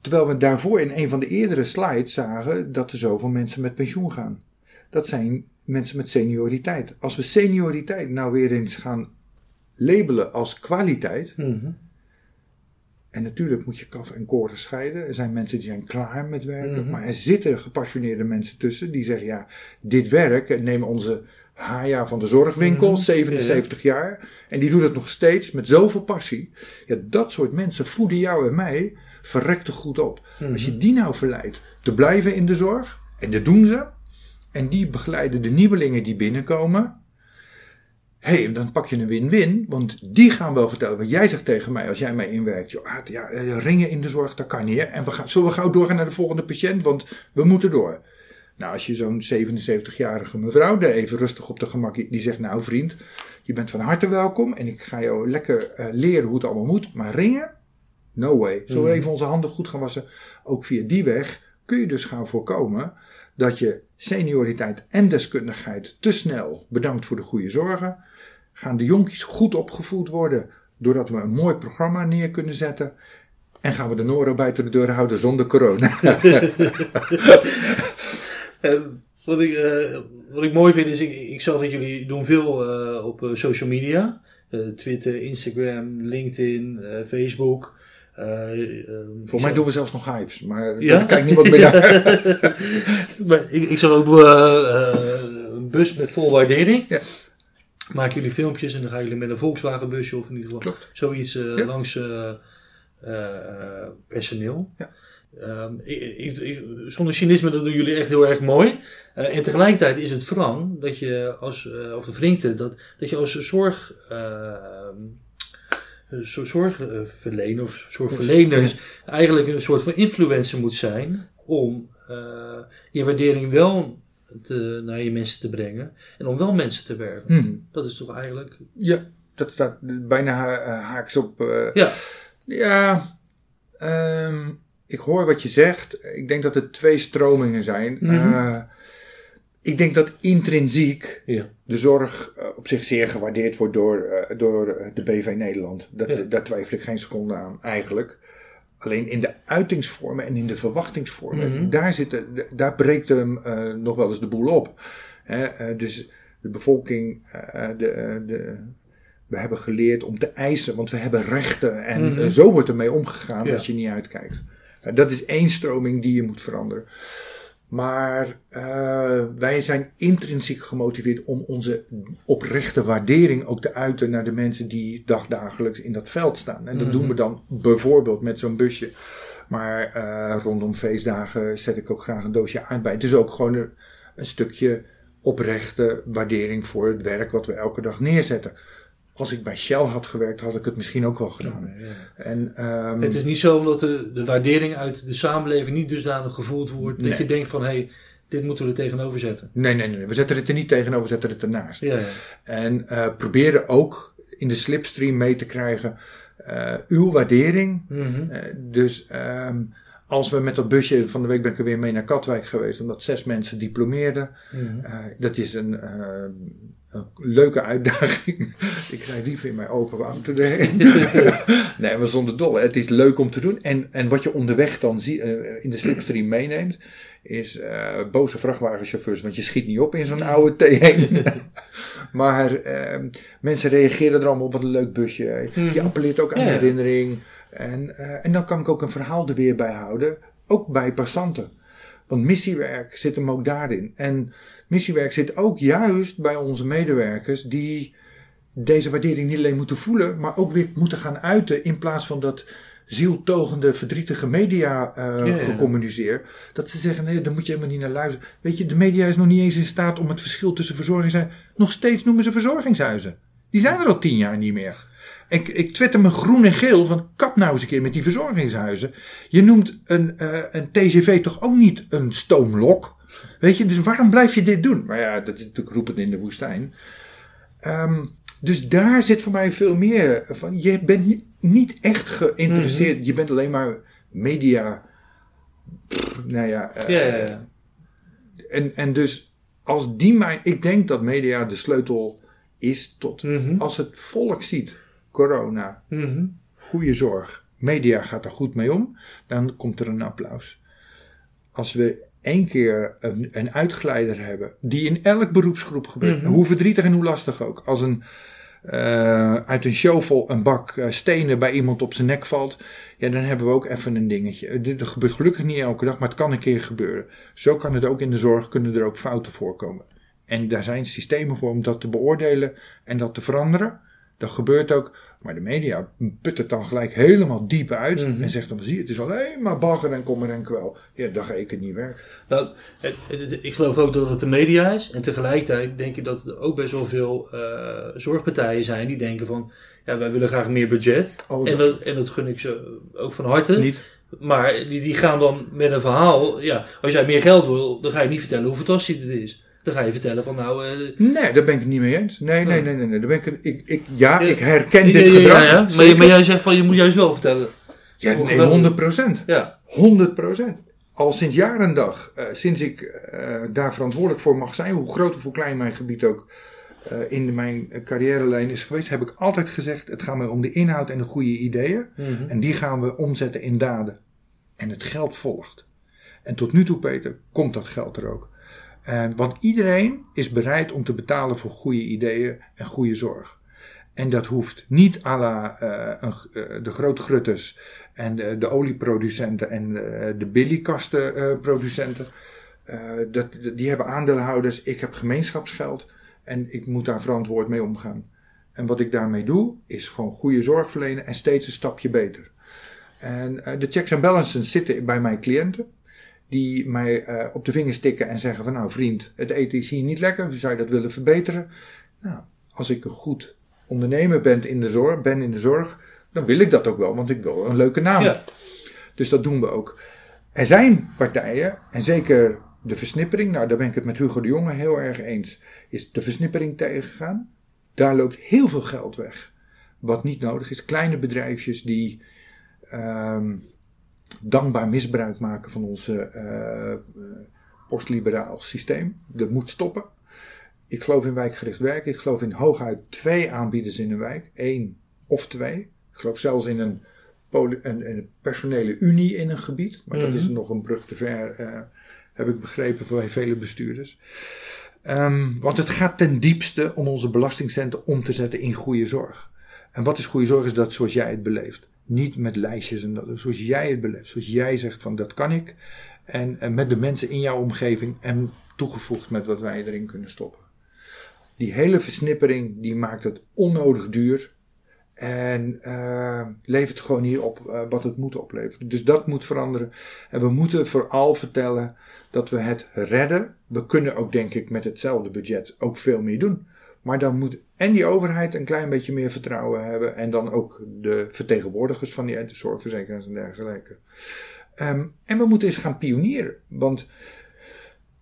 Terwijl we daarvoor in een van de eerdere slides zagen dat er zoveel mensen met pensioen gaan. Dat zijn mensen met senioriteit. Als we senioriteit nou weer eens gaan labelen als kwaliteit, mm -hmm. En natuurlijk moet je kaf en koren scheiden. Er zijn mensen die zijn klaar met werken. Mm -hmm. Maar er zitten gepassioneerde mensen tussen die zeggen: ja, dit werk. Neem onze Haya van de zorgwinkel, mm -hmm. 77 ja. jaar. En die doet het nog steeds met zoveel passie. Ja, dat soort mensen voeden jou en mij verrekte goed op. Mm -hmm. Als je die nou verleidt te blijven in de zorg. En dat doen ze. En die begeleiden de nieuwelingen die binnenkomen hey, dan pak je een win-win, want die gaan wel vertellen. Want jij zegt tegen mij, als jij mij inwerkt, joh, ja, ringen in de zorg, dat kan niet. Hè? En we gaan, zullen we gauw doorgaan naar de volgende patiënt, want we moeten door. Nou, als je zo'n 77-jarige mevrouw daar even rustig op de gemak, die zegt, nou vriend, je bent van harte welkom en ik ga jou lekker uh, leren hoe het allemaal moet, maar ringen? No way. Zullen we even onze handen goed gaan wassen? Ook via die weg kun je dus gaan voorkomen dat je senioriteit en deskundigheid te snel bedankt voor de goede zorgen gaan de jonkies goed opgevoed worden doordat we een mooi programma neer kunnen zetten. En gaan we de Noro buiten de deur houden zonder corona. (laughs) wat, ik, uh, wat ik mooi vind is, ik, ik zag dat jullie doen veel uh, op uh, social media. Twitter, Instagram, LinkedIn, Facebook. Voor mij doen we zelfs nog hives, maar ja? daar (laughs) kijkt niemand meer naar. (laughs) maar ik, ik zag ook een bus met vol waardering. Ja maken jullie filmpjes en dan gaan jullie met een Volkswagen busje of in ieder geval Klopt. zoiets ja. langs personeel. Ja. Um, ik, ik, zonder cynisme, dat doen jullie echt heel erg mooi. Uh, en tegelijkertijd is het wrang dat je als, uh, of dat, dat je als zorg, uh, zorgverlener of zorgverlener eigenlijk een soort van influencer moet zijn om je waardering wel te, naar je mensen te brengen en om wel mensen te werven. Hmm. Dat is toch eigenlijk. Ja, dat staat bijna haaks op. ja. Ja. Um, ik hoor wat je zegt. Ik denk dat er twee stromingen zijn. Mhm. Eh, ik denk dat intrinsiek ja. de zorg eh, op zich zeer gewaardeerd wordt door, door de BV Nederland. Dat, Daar twijfel ik geen seconde aan, eigenlijk. Alleen in de uitingsvormen en in de verwachtingsvormen, mhm. daar, zit, daar breekt hem nog wel eens de boel op. dus de bevolking, de, de, we hebben geleerd om te eisen, want we hebben rechten. En mhm. zo wordt ermee omgegaan als je niet uitkijkt. Nou, dat is één stroming die je moet veranderen. Maar uh, wij zijn intrinsiek gemotiveerd om onze oprechte waardering ook te uiten naar de mensen die dagdagelijks in dat veld staan. En dat doen we mhm. dan bijvoorbeeld met zo'n busje. Maar uh, rondom feestdagen zet ik ook graag een doosje aardbei. Het is ook gewoon een, een stukje oprechte waardering voor het werk wat we elke dag neerzetten als ik bij Shell had gewerkt, had ik het misschien ook wel gedaan. En, um, het is niet zo omdat de, de waardering uit de samenleving niet dusdanig gevoeld wordt, dat je denkt van hé, hey, dit moeten we er tegenover zetten. Nee, nee, nee, we zetten het er niet tegenover, we zetten het ernaast. Ja, ja. En uh, proberen ook in de slipstream mee te krijgen uh, uw waardering. Mm uh, dus um, als we met dat busje, van de week ben ik er weer mee naar Katwijk geweest, omdat zes mensen diplomeerden. Mm -hmm. dat is een een leuke uitdaging. (laughs) ik rijd liever in mijn open auto erheen. (laughs) nee, maar zonder dolle. Het is leuk om te doen. En, en wat je onderweg dan zie, uh, in de slipstream meeneemt, is uh, boze vrachtwagenchauffeurs. Want je schiet niet op in zo'n oude T1. (laughs) maar uh, mensen reageren er allemaal op wat een leuk busje. Je mhm. appelleert ook aan ja. herinnering. En, en dan kan ik ook een verhaal er weer bij houden. Ook bij passanten. Want missiewerk zit hem ook daarin. En missiewerk zit ook juist bij onze medewerkers die deze waardering niet alleen moeten voelen, maar ook weer moeten gaan uiten in plaats van dat zieltogende, verdrietige media uh, gecommuniceerd. Dat ze zeggen, nee, daar moet je helemaal niet naar luisteren. Weet je, de media is nog niet eens in staat om het verschil tussen verzorgingshuizen... Nog steeds noemen ze verzorgingshuizen. Die zijn er al tien jaar niet meer. Ik, ik twitter me groen en geel van kap nou eens een keer met die verzorgingshuizen. Je noemt een, uh, een TGV toch ook niet een stoomlok? Weet je, dus waarom blijf je dit doen? Maar ja, dat is natuurlijk roepen in de woestijn. Um, dus daar zit voor mij veel meer van. Je bent niet echt geïnteresseerd. Mhm. Je bent alleen maar media. nou ja, uh, ja, ja, ja. En, en dus als die mijn. Ik denk dat media de sleutel is tot. Mhm. Als het volk ziet corona, mm goede zorg, media gaat er goed mee om, dan komt er een applaus. Als we één keer een, een uitglijder hebben, die in elk beroepsgroep gebeurt, mhm. hoe verdrietig en hoe lastig ook, als een, uh, uit een shovel een bak uh, stenen bij iemand op zijn nek valt, ja, dan hebben we ook even een dingetje. Dat gebeurt gelukkig niet elke dag, maar het kan een keer gebeuren. Zo kan het ook in de zorg, kunnen er ook fouten voorkomen. En daar zijn systemen voor om dat te beoordelen en dat te veranderen. Dat gebeurt ook. Maar de media put het dan gelijk helemaal diep uit. Mhm. En zegt dan, zie je, het is alleen maar bagger en kommer en kwel. Ja, dan ga ik het niet werken. Nou, het, het, ik geloof ook dat het de media is. En tegelijkertijd denk ik dat er ook best wel veel uh, zorgpartijen zijn die denken van... Ja, wij willen graag meer budget. Oh, en, dat, en dat gun ik ze ook van harte. Niet. Maar die, die gaan dan met een verhaal... Ja, als jij meer geld wil, dan ga je niet vertellen hoe fantastisch het is. Dan ga je vertellen van nou... Uh, nee, daar ben ik het niet mee eens. Nee, nee, nee, nee. nee. Daar ben ik, ik, ik, ja, ik herken dit gedrag. Ja, ja. Maar, maar, jij zegt van je moet juist wel vertellen. Ja, nee, 100 procent. Ja. 100 procent. Al sinds jaar en dag, uh, sinds ik uh, daar verantwoordelijk voor mag zijn, hoe groot of hoe klein mijn gebied ook in mijn carrièrelijn is geweest, heb ik altijd gezegd: het gaat mij om de inhoud en de goede ideeën. Mm -hmm. En die gaan we omzetten in daden. En het geld volgt. En tot nu toe, Peter, komt dat geld er ook. Want iedereen is bereid om te betalen voor goede ideeën en goede zorg. En dat hoeft niet à la uh, uh, de grootgrutters en de, de olieproducenten en de, de billykastenproducenten. die hebben aandeelhouders, ik heb gemeenschapsgeld en ik moet daar verantwoord mee omgaan. En wat ik daarmee doe, is gewoon goede zorg verlenen en steeds een stapje beter. En eh, de checks en balances zitten bij mijn cliënten. Die mij eh, op de vingers tikken en zeggen van nou vriend, het eten is hier niet lekker. Zou je dat willen verbeteren? Nou, als ik een goed ondernemer ben in de zorg, ben in de zorg dan wil ik dat ook wel, want ik wil een leuke naam. Ja. Dus dat doen we ook. Er zijn partijen, en zeker de versnippering, nou daar ben ik het met Hugo de Jonge heel erg eens, is de versnippering tegengegaan. Daar loopt heel veel geld weg. Wat niet nodig is. Kleine bedrijfjes die ehm, dankbaar misbruik maken van onze eh, postliberaal systeem. Dat moet stoppen. Ik geloof in wijkgericht werk. Ik geloof in hooguit twee aanbieders in een wijk. één of twee. Ik geloof zelfs in een, een, een personele unie in een gebied. Maar dat is nog een brug te ver, eh, heb ik begrepen voor vele bestuurders. Ehm, want het gaat ten diepste om onze belastingcenten om te zetten in goede zorg. En wat is goede zorg? Is dat zoals jij het beleeft. Niet met lijstjes en. Zoals jij het beleeft. Zoals jij zegt van dat kan ik. En, met de mensen in jouw omgeving. En toegevoegd met wat wij erin kunnen stoppen. Die hele versnippering die maakt het onnodig duur. En eh, levert gewoon niet op eh, wat het moet opleveren. Dus dat moet veranderen. En we moeten vooral vertellen dat we het redden. We kunnen ook, denk ik, met hetzelfde budget ook veel meer doen. Maar dan moet en die overheid een klein beetje meer vertrouwen hebben. En dan ook de vertegenwoordigers van die zorgverzekeraars en dergelijke. Ehm, en we moeten eens gaan pionieren. Want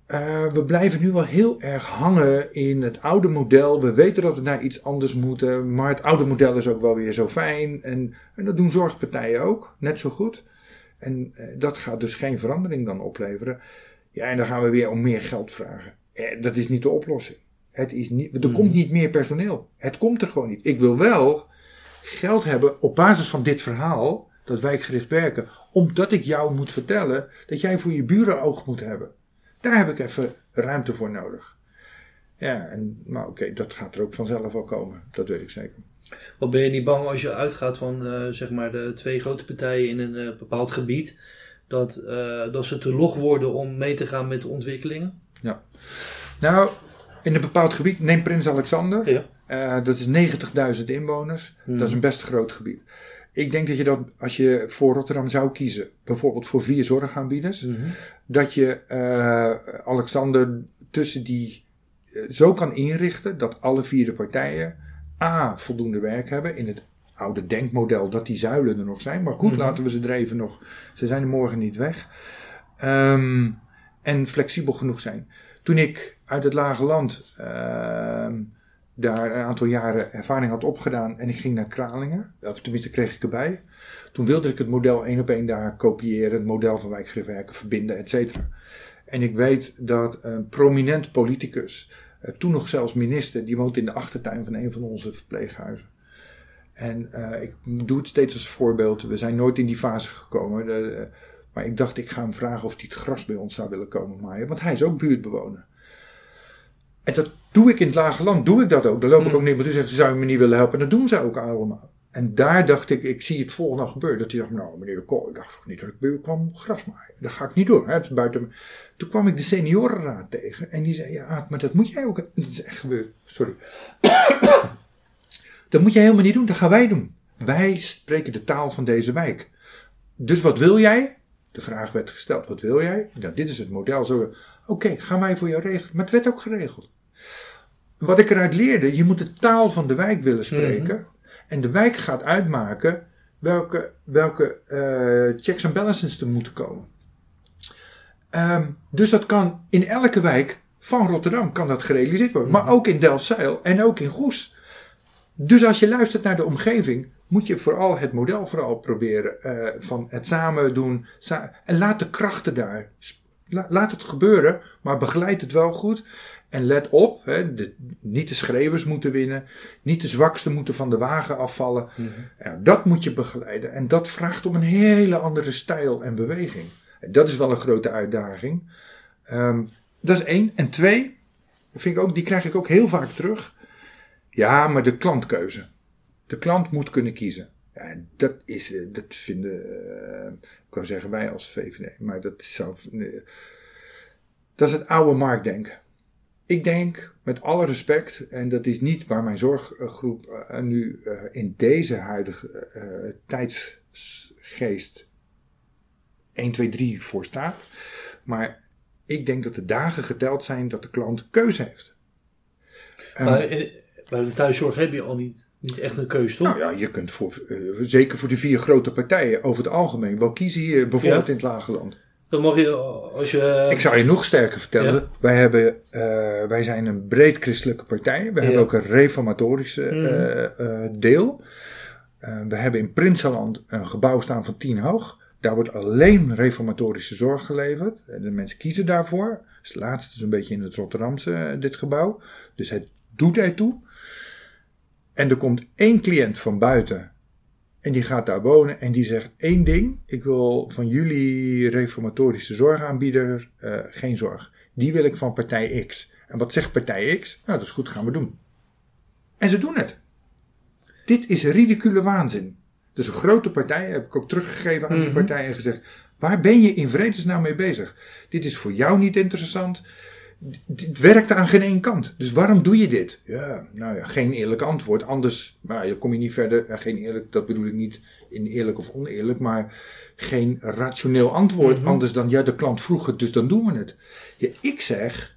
uh, we blijven nu wel heel erg hangen in het oude model. We weten dat we naar iets anders moeten. Maar het oude model is ook wel weer zo fijn. En, en dat doen zorgpartijen ook, net zo goed. En uh, dat gaat dus geen verandering dan opleveren. Ja, en dan gaan we weer om meer geld vragen. Eh, dat is niet de oplossing. Het is niet, er komt niet meer personeel. Het komt er gewoon niet. Ik wil wel geld hebben op basis van dit verhaal, dat wijkgericht werken, omdat ik jou moet vertellen dat jij voor je buren oog moet hebben. Daar heb ik even ruimte voor nodig. Ja, en, maar oké, dat gaat er ook vanzelf wel komen. Dat weet ik zeker. Wat ben je niet bang als je uitgaat van uh, zeg maar de twee grote partijen in een uh, bepaald gebied, dat, uh, dat ze te log worden om mee te gaan met de ontwikkelingen? Ja. Nou, in een bepaald gebied, neem Prins Alexander. Ja. Uh, dat is 90.000 inwoners. Hmm. Dat is een best groot gebied. Ik denk dat je dat, als je voor Rotterdam zou kiezen, bijvoorbeeld voor vier zorgaanbieders, Mhm. dat je uh, Alexander tussen die uh, zo kan inrichten dat alle vier de partijen A. voldoende werk hebben in het oude denkmodel dat die zuilen er nog zijn. Maar goed, Mhm. laten we ze er even nog. Ze zijn er morgen niet weg. Um, en flexibel genoeg zijn. Toen ik uit het lage land uh, daar een aantal jaren ervaring had opgedaan en ik ging naar Kralingen, of tenminste kreeg ik erbij. Toen wilde ik het model één op één daar kopiëren, het model van wijkgericht werken, verbinden, et cetera. En ik weet dat een prominent politicus, uh, toen nog zelfs minister, die woont in de achtertuin van een van onze verpleeghuizen. En uh, ik doe het steeds als voorbeeld. We zijn nooit in die fase gekomen. De, maar ik dacht, ik ga hem vragen of hij het gras bij ons zou willen komen maaien. Want hij is ook buurtbewoner. En dat doe ik in het lage land. Doe ik dat ook. Dan loop ik ook niet. Maar toen zegt ze, zou je me niet willen helpen? En dat doen ze ook allemaal. En daar dacht ik, ik zie het volgende gebeuren. Dat hij dacht, nou meneer de Kool, ik dacht toch niet dat ik kwam gras maaien. Dat ga ik niet doen. Hè? Het is buiten... Toen kwam ik de seniorenraad tegen. En die zei, ja maar dat moet jij ook. Dat is echt gebeurd. Sorry. (coughs) dat moet jij helemaal niet doen. Dat gaan wij doen. Wij spreken de taal van deze wijk. Dus wat wil jij? De vraag werd gesteld, wat wil jij? Nou, dit is het model. Oké, okay, gaan wij voor jou regelen. Maar het werd ook geregeld. Wat ik eruit leerde, je moet de taal van de wijk willen spreken. Mm-hmm. En de wijk gaat uitmaken welke, welke uh, checks en balances er moeten komen. Um, dus dat kan in elke wijk van Rotterdam kan dat gerealiseerd worden. Maar ook in Delfzijl en ook in Goes. Dus als je luistert naar de omgeving, moet je vooral het model vooral proberen uh, van het samen doen. Sa en laat de krachten daar. La laat het gebeuren, maar begeleid het wel goed. En let op, hè, de, niet de schreeuwers moeten winnen. Niet de zwakste moeten van de wagen afvallen. Mm -hmm. ja, dat moet je begeleiden. En dat vraagt om een hele andere stijl en beweging. En dat is wel een grote uitdaging. Um, dat is één. En twee, vind ik ook, die krijg ik ook heel vaak terug. Ja, maar de klantkeuze. De klant moet kunnen kiezen. Ja, dat is, dat vinden, uh, ik kan zeggen wij als VVD, maar dat is zo, uh, dat is het oude marktdenken. Ik denk, met alle respect, en dat is niet waar mijn zorggroep uh, nu in deze huidige geest 1, 2, 3 voor staat. Maar ik denk dat de dagen geteld zijn dat de klant keuze heeft. Maar eh, bij de thuiszorg heb je al niet, niet echt een keuze, toch? Nou ja, je kunt voor, eh, zeker voor de vier grote partijen over het algemeen wel kiezen hier, bijvoorbeeld Ja. in het Lage Land. Dan je, als je... Ik zou je nog sterker vertellen. Ja. Wij, hebben, eh, wij zijn een breed christelijke partij. We hebben ook een reformatorische Mhm. eh, eh, deel. We hebben in Prinsenland een gebouw staan van tien hoog. Daar wordt alleen reformatorische zorg geleverd. En De mensen kiezen daarvoor. Dus het laatste is een beetje in het Rotterdamse, dit gebouw. Dus het doet ertoe. En er komt één cliënt van buiten. En die gaat daar wonen en die zegt één ding. Ik wil van jullie reformatorische zorgaanbieder eh, geen zorg. Die wil ik van partij X. En wat zegt partij X? Nou, dat is goed, gaan we doen. En ze doen het. Dit is ridicule waanzin. Dus een grote partij, heb ik ook teruggegeven aan die Mhm. partij en gezegd: waar ben je in vredesnaam mee bezig? Dit is voor jou niet interessant. Dit werkt aan geen één kant. Dus waarom doe je dit? Ja, nou ja, geen eerlijk antwoord. Anders nou, je kom je niet verder. Geen eerlijk, dat bedoel ik niet in eerlijk of oneerlijk, maar geen rationeel antwoord. Mhm. Anders dan, ja, de klant vroeg het, dus dan doen we het. Ja, ik zeg,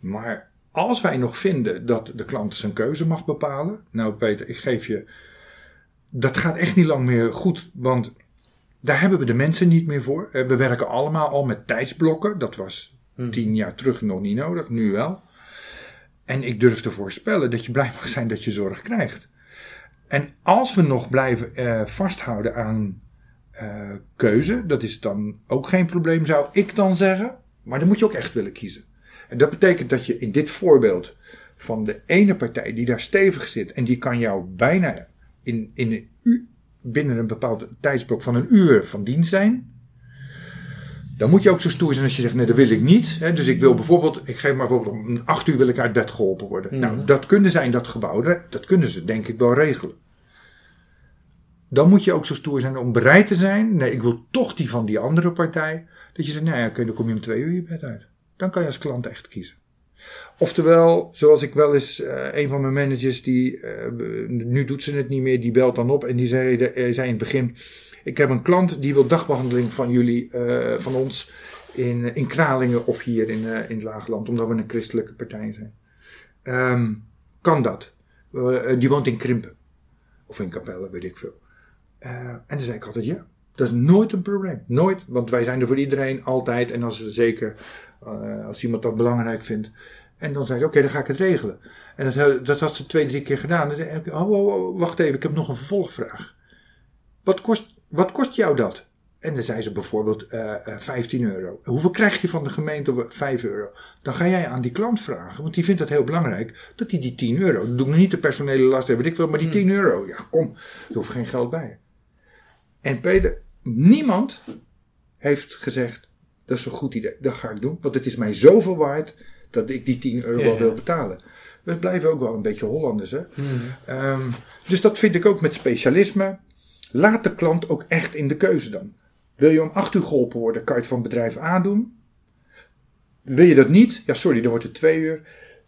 maar als wij nog vinden dat de klant zijn keuze mag bepalen. Nou, Peter, ik geef je. Dat gaat echt niet lang meer goed, want daar hebben we de mensen niet meer voor. Eh, We werken allemaal al met tijdsblokken. Dat was Mhm. tien jaar terug nog niet nodig, nu wel. En ik durf te voorspellen dat je blij mag zijn dat je zorg krijgt. En als we nog blijven eh, vasthouden aan eh, keuze, dat is dan ook geen probleem, zou ik dan zeggen. Maar dan moet je ook echt willen kiezen. En dat betekent dat je in dit voorbeeld van de ene partij die daar stevig zit en die kan jou bijna in, in een binnen een bepaald tijdsblok van een uur van dienst zijn. Dan moet je ook zo stoer zijn als je zegt, nee, dat wil ik niet. Hè, dus ik wil bijvoorbeeld, ik geef maar bijvoorbeeld om acht uur wil ik uit bed geholpen worden. Mhm. Nou, dat kunnen zij in dat gebouw, dat dat kunnen ze denk ik wel regelen. Dan moet je ook zo stoer zijn om bereid te zijn. Nee, ik wil toch die van die andere partij. Dat je zegt, nou ja, oké, dan kom je om twee uur je bed uit. Dan kan je als klant echt kiezen. Oftewel, zoals ik wel eens, eh, een van mijn managers, die, eh, nu doet ze het niet meer, die belt dan op en die zei, de- eh, zei in het begin, ik heb een klant die wil dagbehandeling van jullie, eh, van ons, in, in Kralingen of hier in, eh, in het Laagland, omdat we een christelijke partij zijn. Ehm, kan dat? Eh, die woont in Krimpen. Of in Capelle, weet ik veel. En dan zei ik altijd ja. Dat is nooit een probleem. Nooit. Want wij zijn er voor iedereen altijd. En als zeker als iemand dat belangrijk vindt. En dan zei ze, oké, dan ga ik het regelen. En dat, dat had ze twee, drie keer gedaan. Dan zei ik, oh, oh, oh, wacht even, ik heb nog een vervolgvraag. Wat kost, wat kost jou dat? En dan zei ze bijvoorbeeld eh, eh, 15 euro. Hoeveel krijg je van de gemeente? 5 euro. Dan ga jij aan die klant vragen, want die vindt het heel belangrijk dat hij die 10 euro. Dat doe ik niet de personele last hebben, ik wil, maar die 10 euro. Ja, kom, er hoeft geen geld bij. En Peter, niemand heeft gezegd: dat is een goed idee, dat ga ik doen, want het is mij zoveel waard dat ik die 10 euro wel ja. wil betalen. We blijven ook wel een beetje Hollanders, hè? Mhm. Ehm, dus dat vind ik ook met specialisme. Laat de klant ook echt in de keuze dan. Wil je om 8 uur geholpen worden, kan je het van bedrijf A doen. Wil je dat niet? Ja, sorry, dan wordt het 2 uur.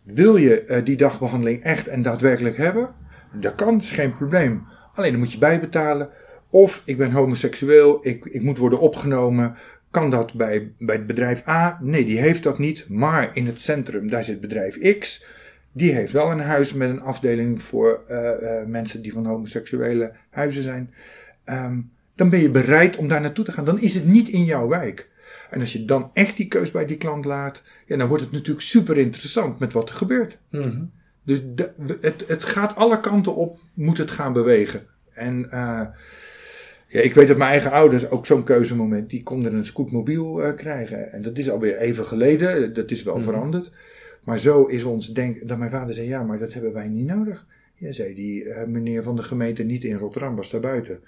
Wil je eh, die dagbehandeling echt en daadwerkelijk hebben? Dat kan, is geen probleem. Alleen dan moet je bijbetalen. Of ik ben homoseksueel, ik, ik moet worden opgenomen. Kan dat bij, bij het bedrijf A? Nee, die heeft dat niet. Maar in het centrum, daar zit bedrijf X. Die heeft wel een huis met een afdeling voor eh, eh, mensen die van homoseksuele huizen zijn. Ehm, dan ben je bereid om daar naartoe te gaan. Dan is het niet in jouw wijk. En als je dan echt die keus bij die klant laat, ja, dan wordt het natuurlijk super interessant met wat er gebeurt. Mhm. Dus de- het, het gaat alle kanten op, moet het gaan bewegen. En eh, ja, ik weet dat mijn eigen ouders ook zo'n keuzemoment, die konden een scootmobiel eh, krijgen. En dat is alweer even geleden, dat is wel Mhm. veranderd. Maar zo is ons denk dat mijn vader zei, ja, maar dat hebben wij niet nodig. Ja, zei die eh, meneer van de gemeente niet in Rotterdam, was daar buiten.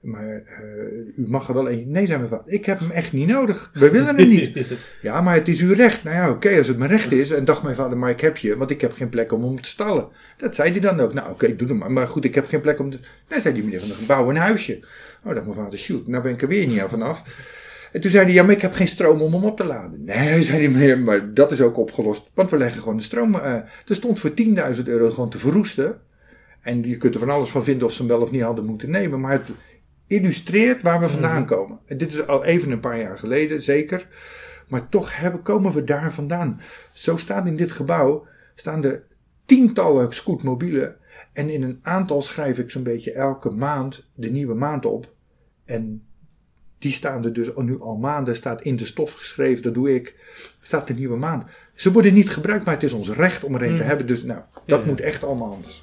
Maar eh, u mag er wel een. Nee, zei mijn vader, ik heb hem echt niet nodig. We willen hem niet. (laughs) Ja, maar het is uw recht. Nou ja, oké, als het mijn recht is. En dacht mijn vader, maar ik heb je, want ik heb geen plek om hem te stallen. Dat zei hij dan ook. Nou, oké, doe het maar. Maar goed, ik heb geen plek om te... Nee, zei die meneer van de gebouw een huisje. Oh, dacht mijn vader, shoot, nou ben ik er weer niet aan vanaf. En toen zei hij, ja, maar ik heb geen stroom om hem op te laden. Nee, (laughs) zei die meneer, maar dat is ook opgelost. Want we leggen gewoon de stroom... eh er stond voor 10.000 euro gewoon te verroesten. En je kunt er van alles van vinden of ze hem wel of niet hadden moeten nemen. Maar het, illustreert waar we vandaan komen. En dit is al even een paar jaar geleden, zeker. Maar toch hebben, komen we daar vandaan. Zo staat in dit gebouw staan er tientallen scootmobielen. En in een aantal schrijf ik zo'n beetje elke maand de nieuwe maand op. En die staan er dus nu al maanden, staat in de stof geschreven, dat doe ik. Staat de nieuwe maand. Ze worden niet gebruikt, maar het is ons recht om er een te hebben. Dus nou, dat moet echt allemaal anders.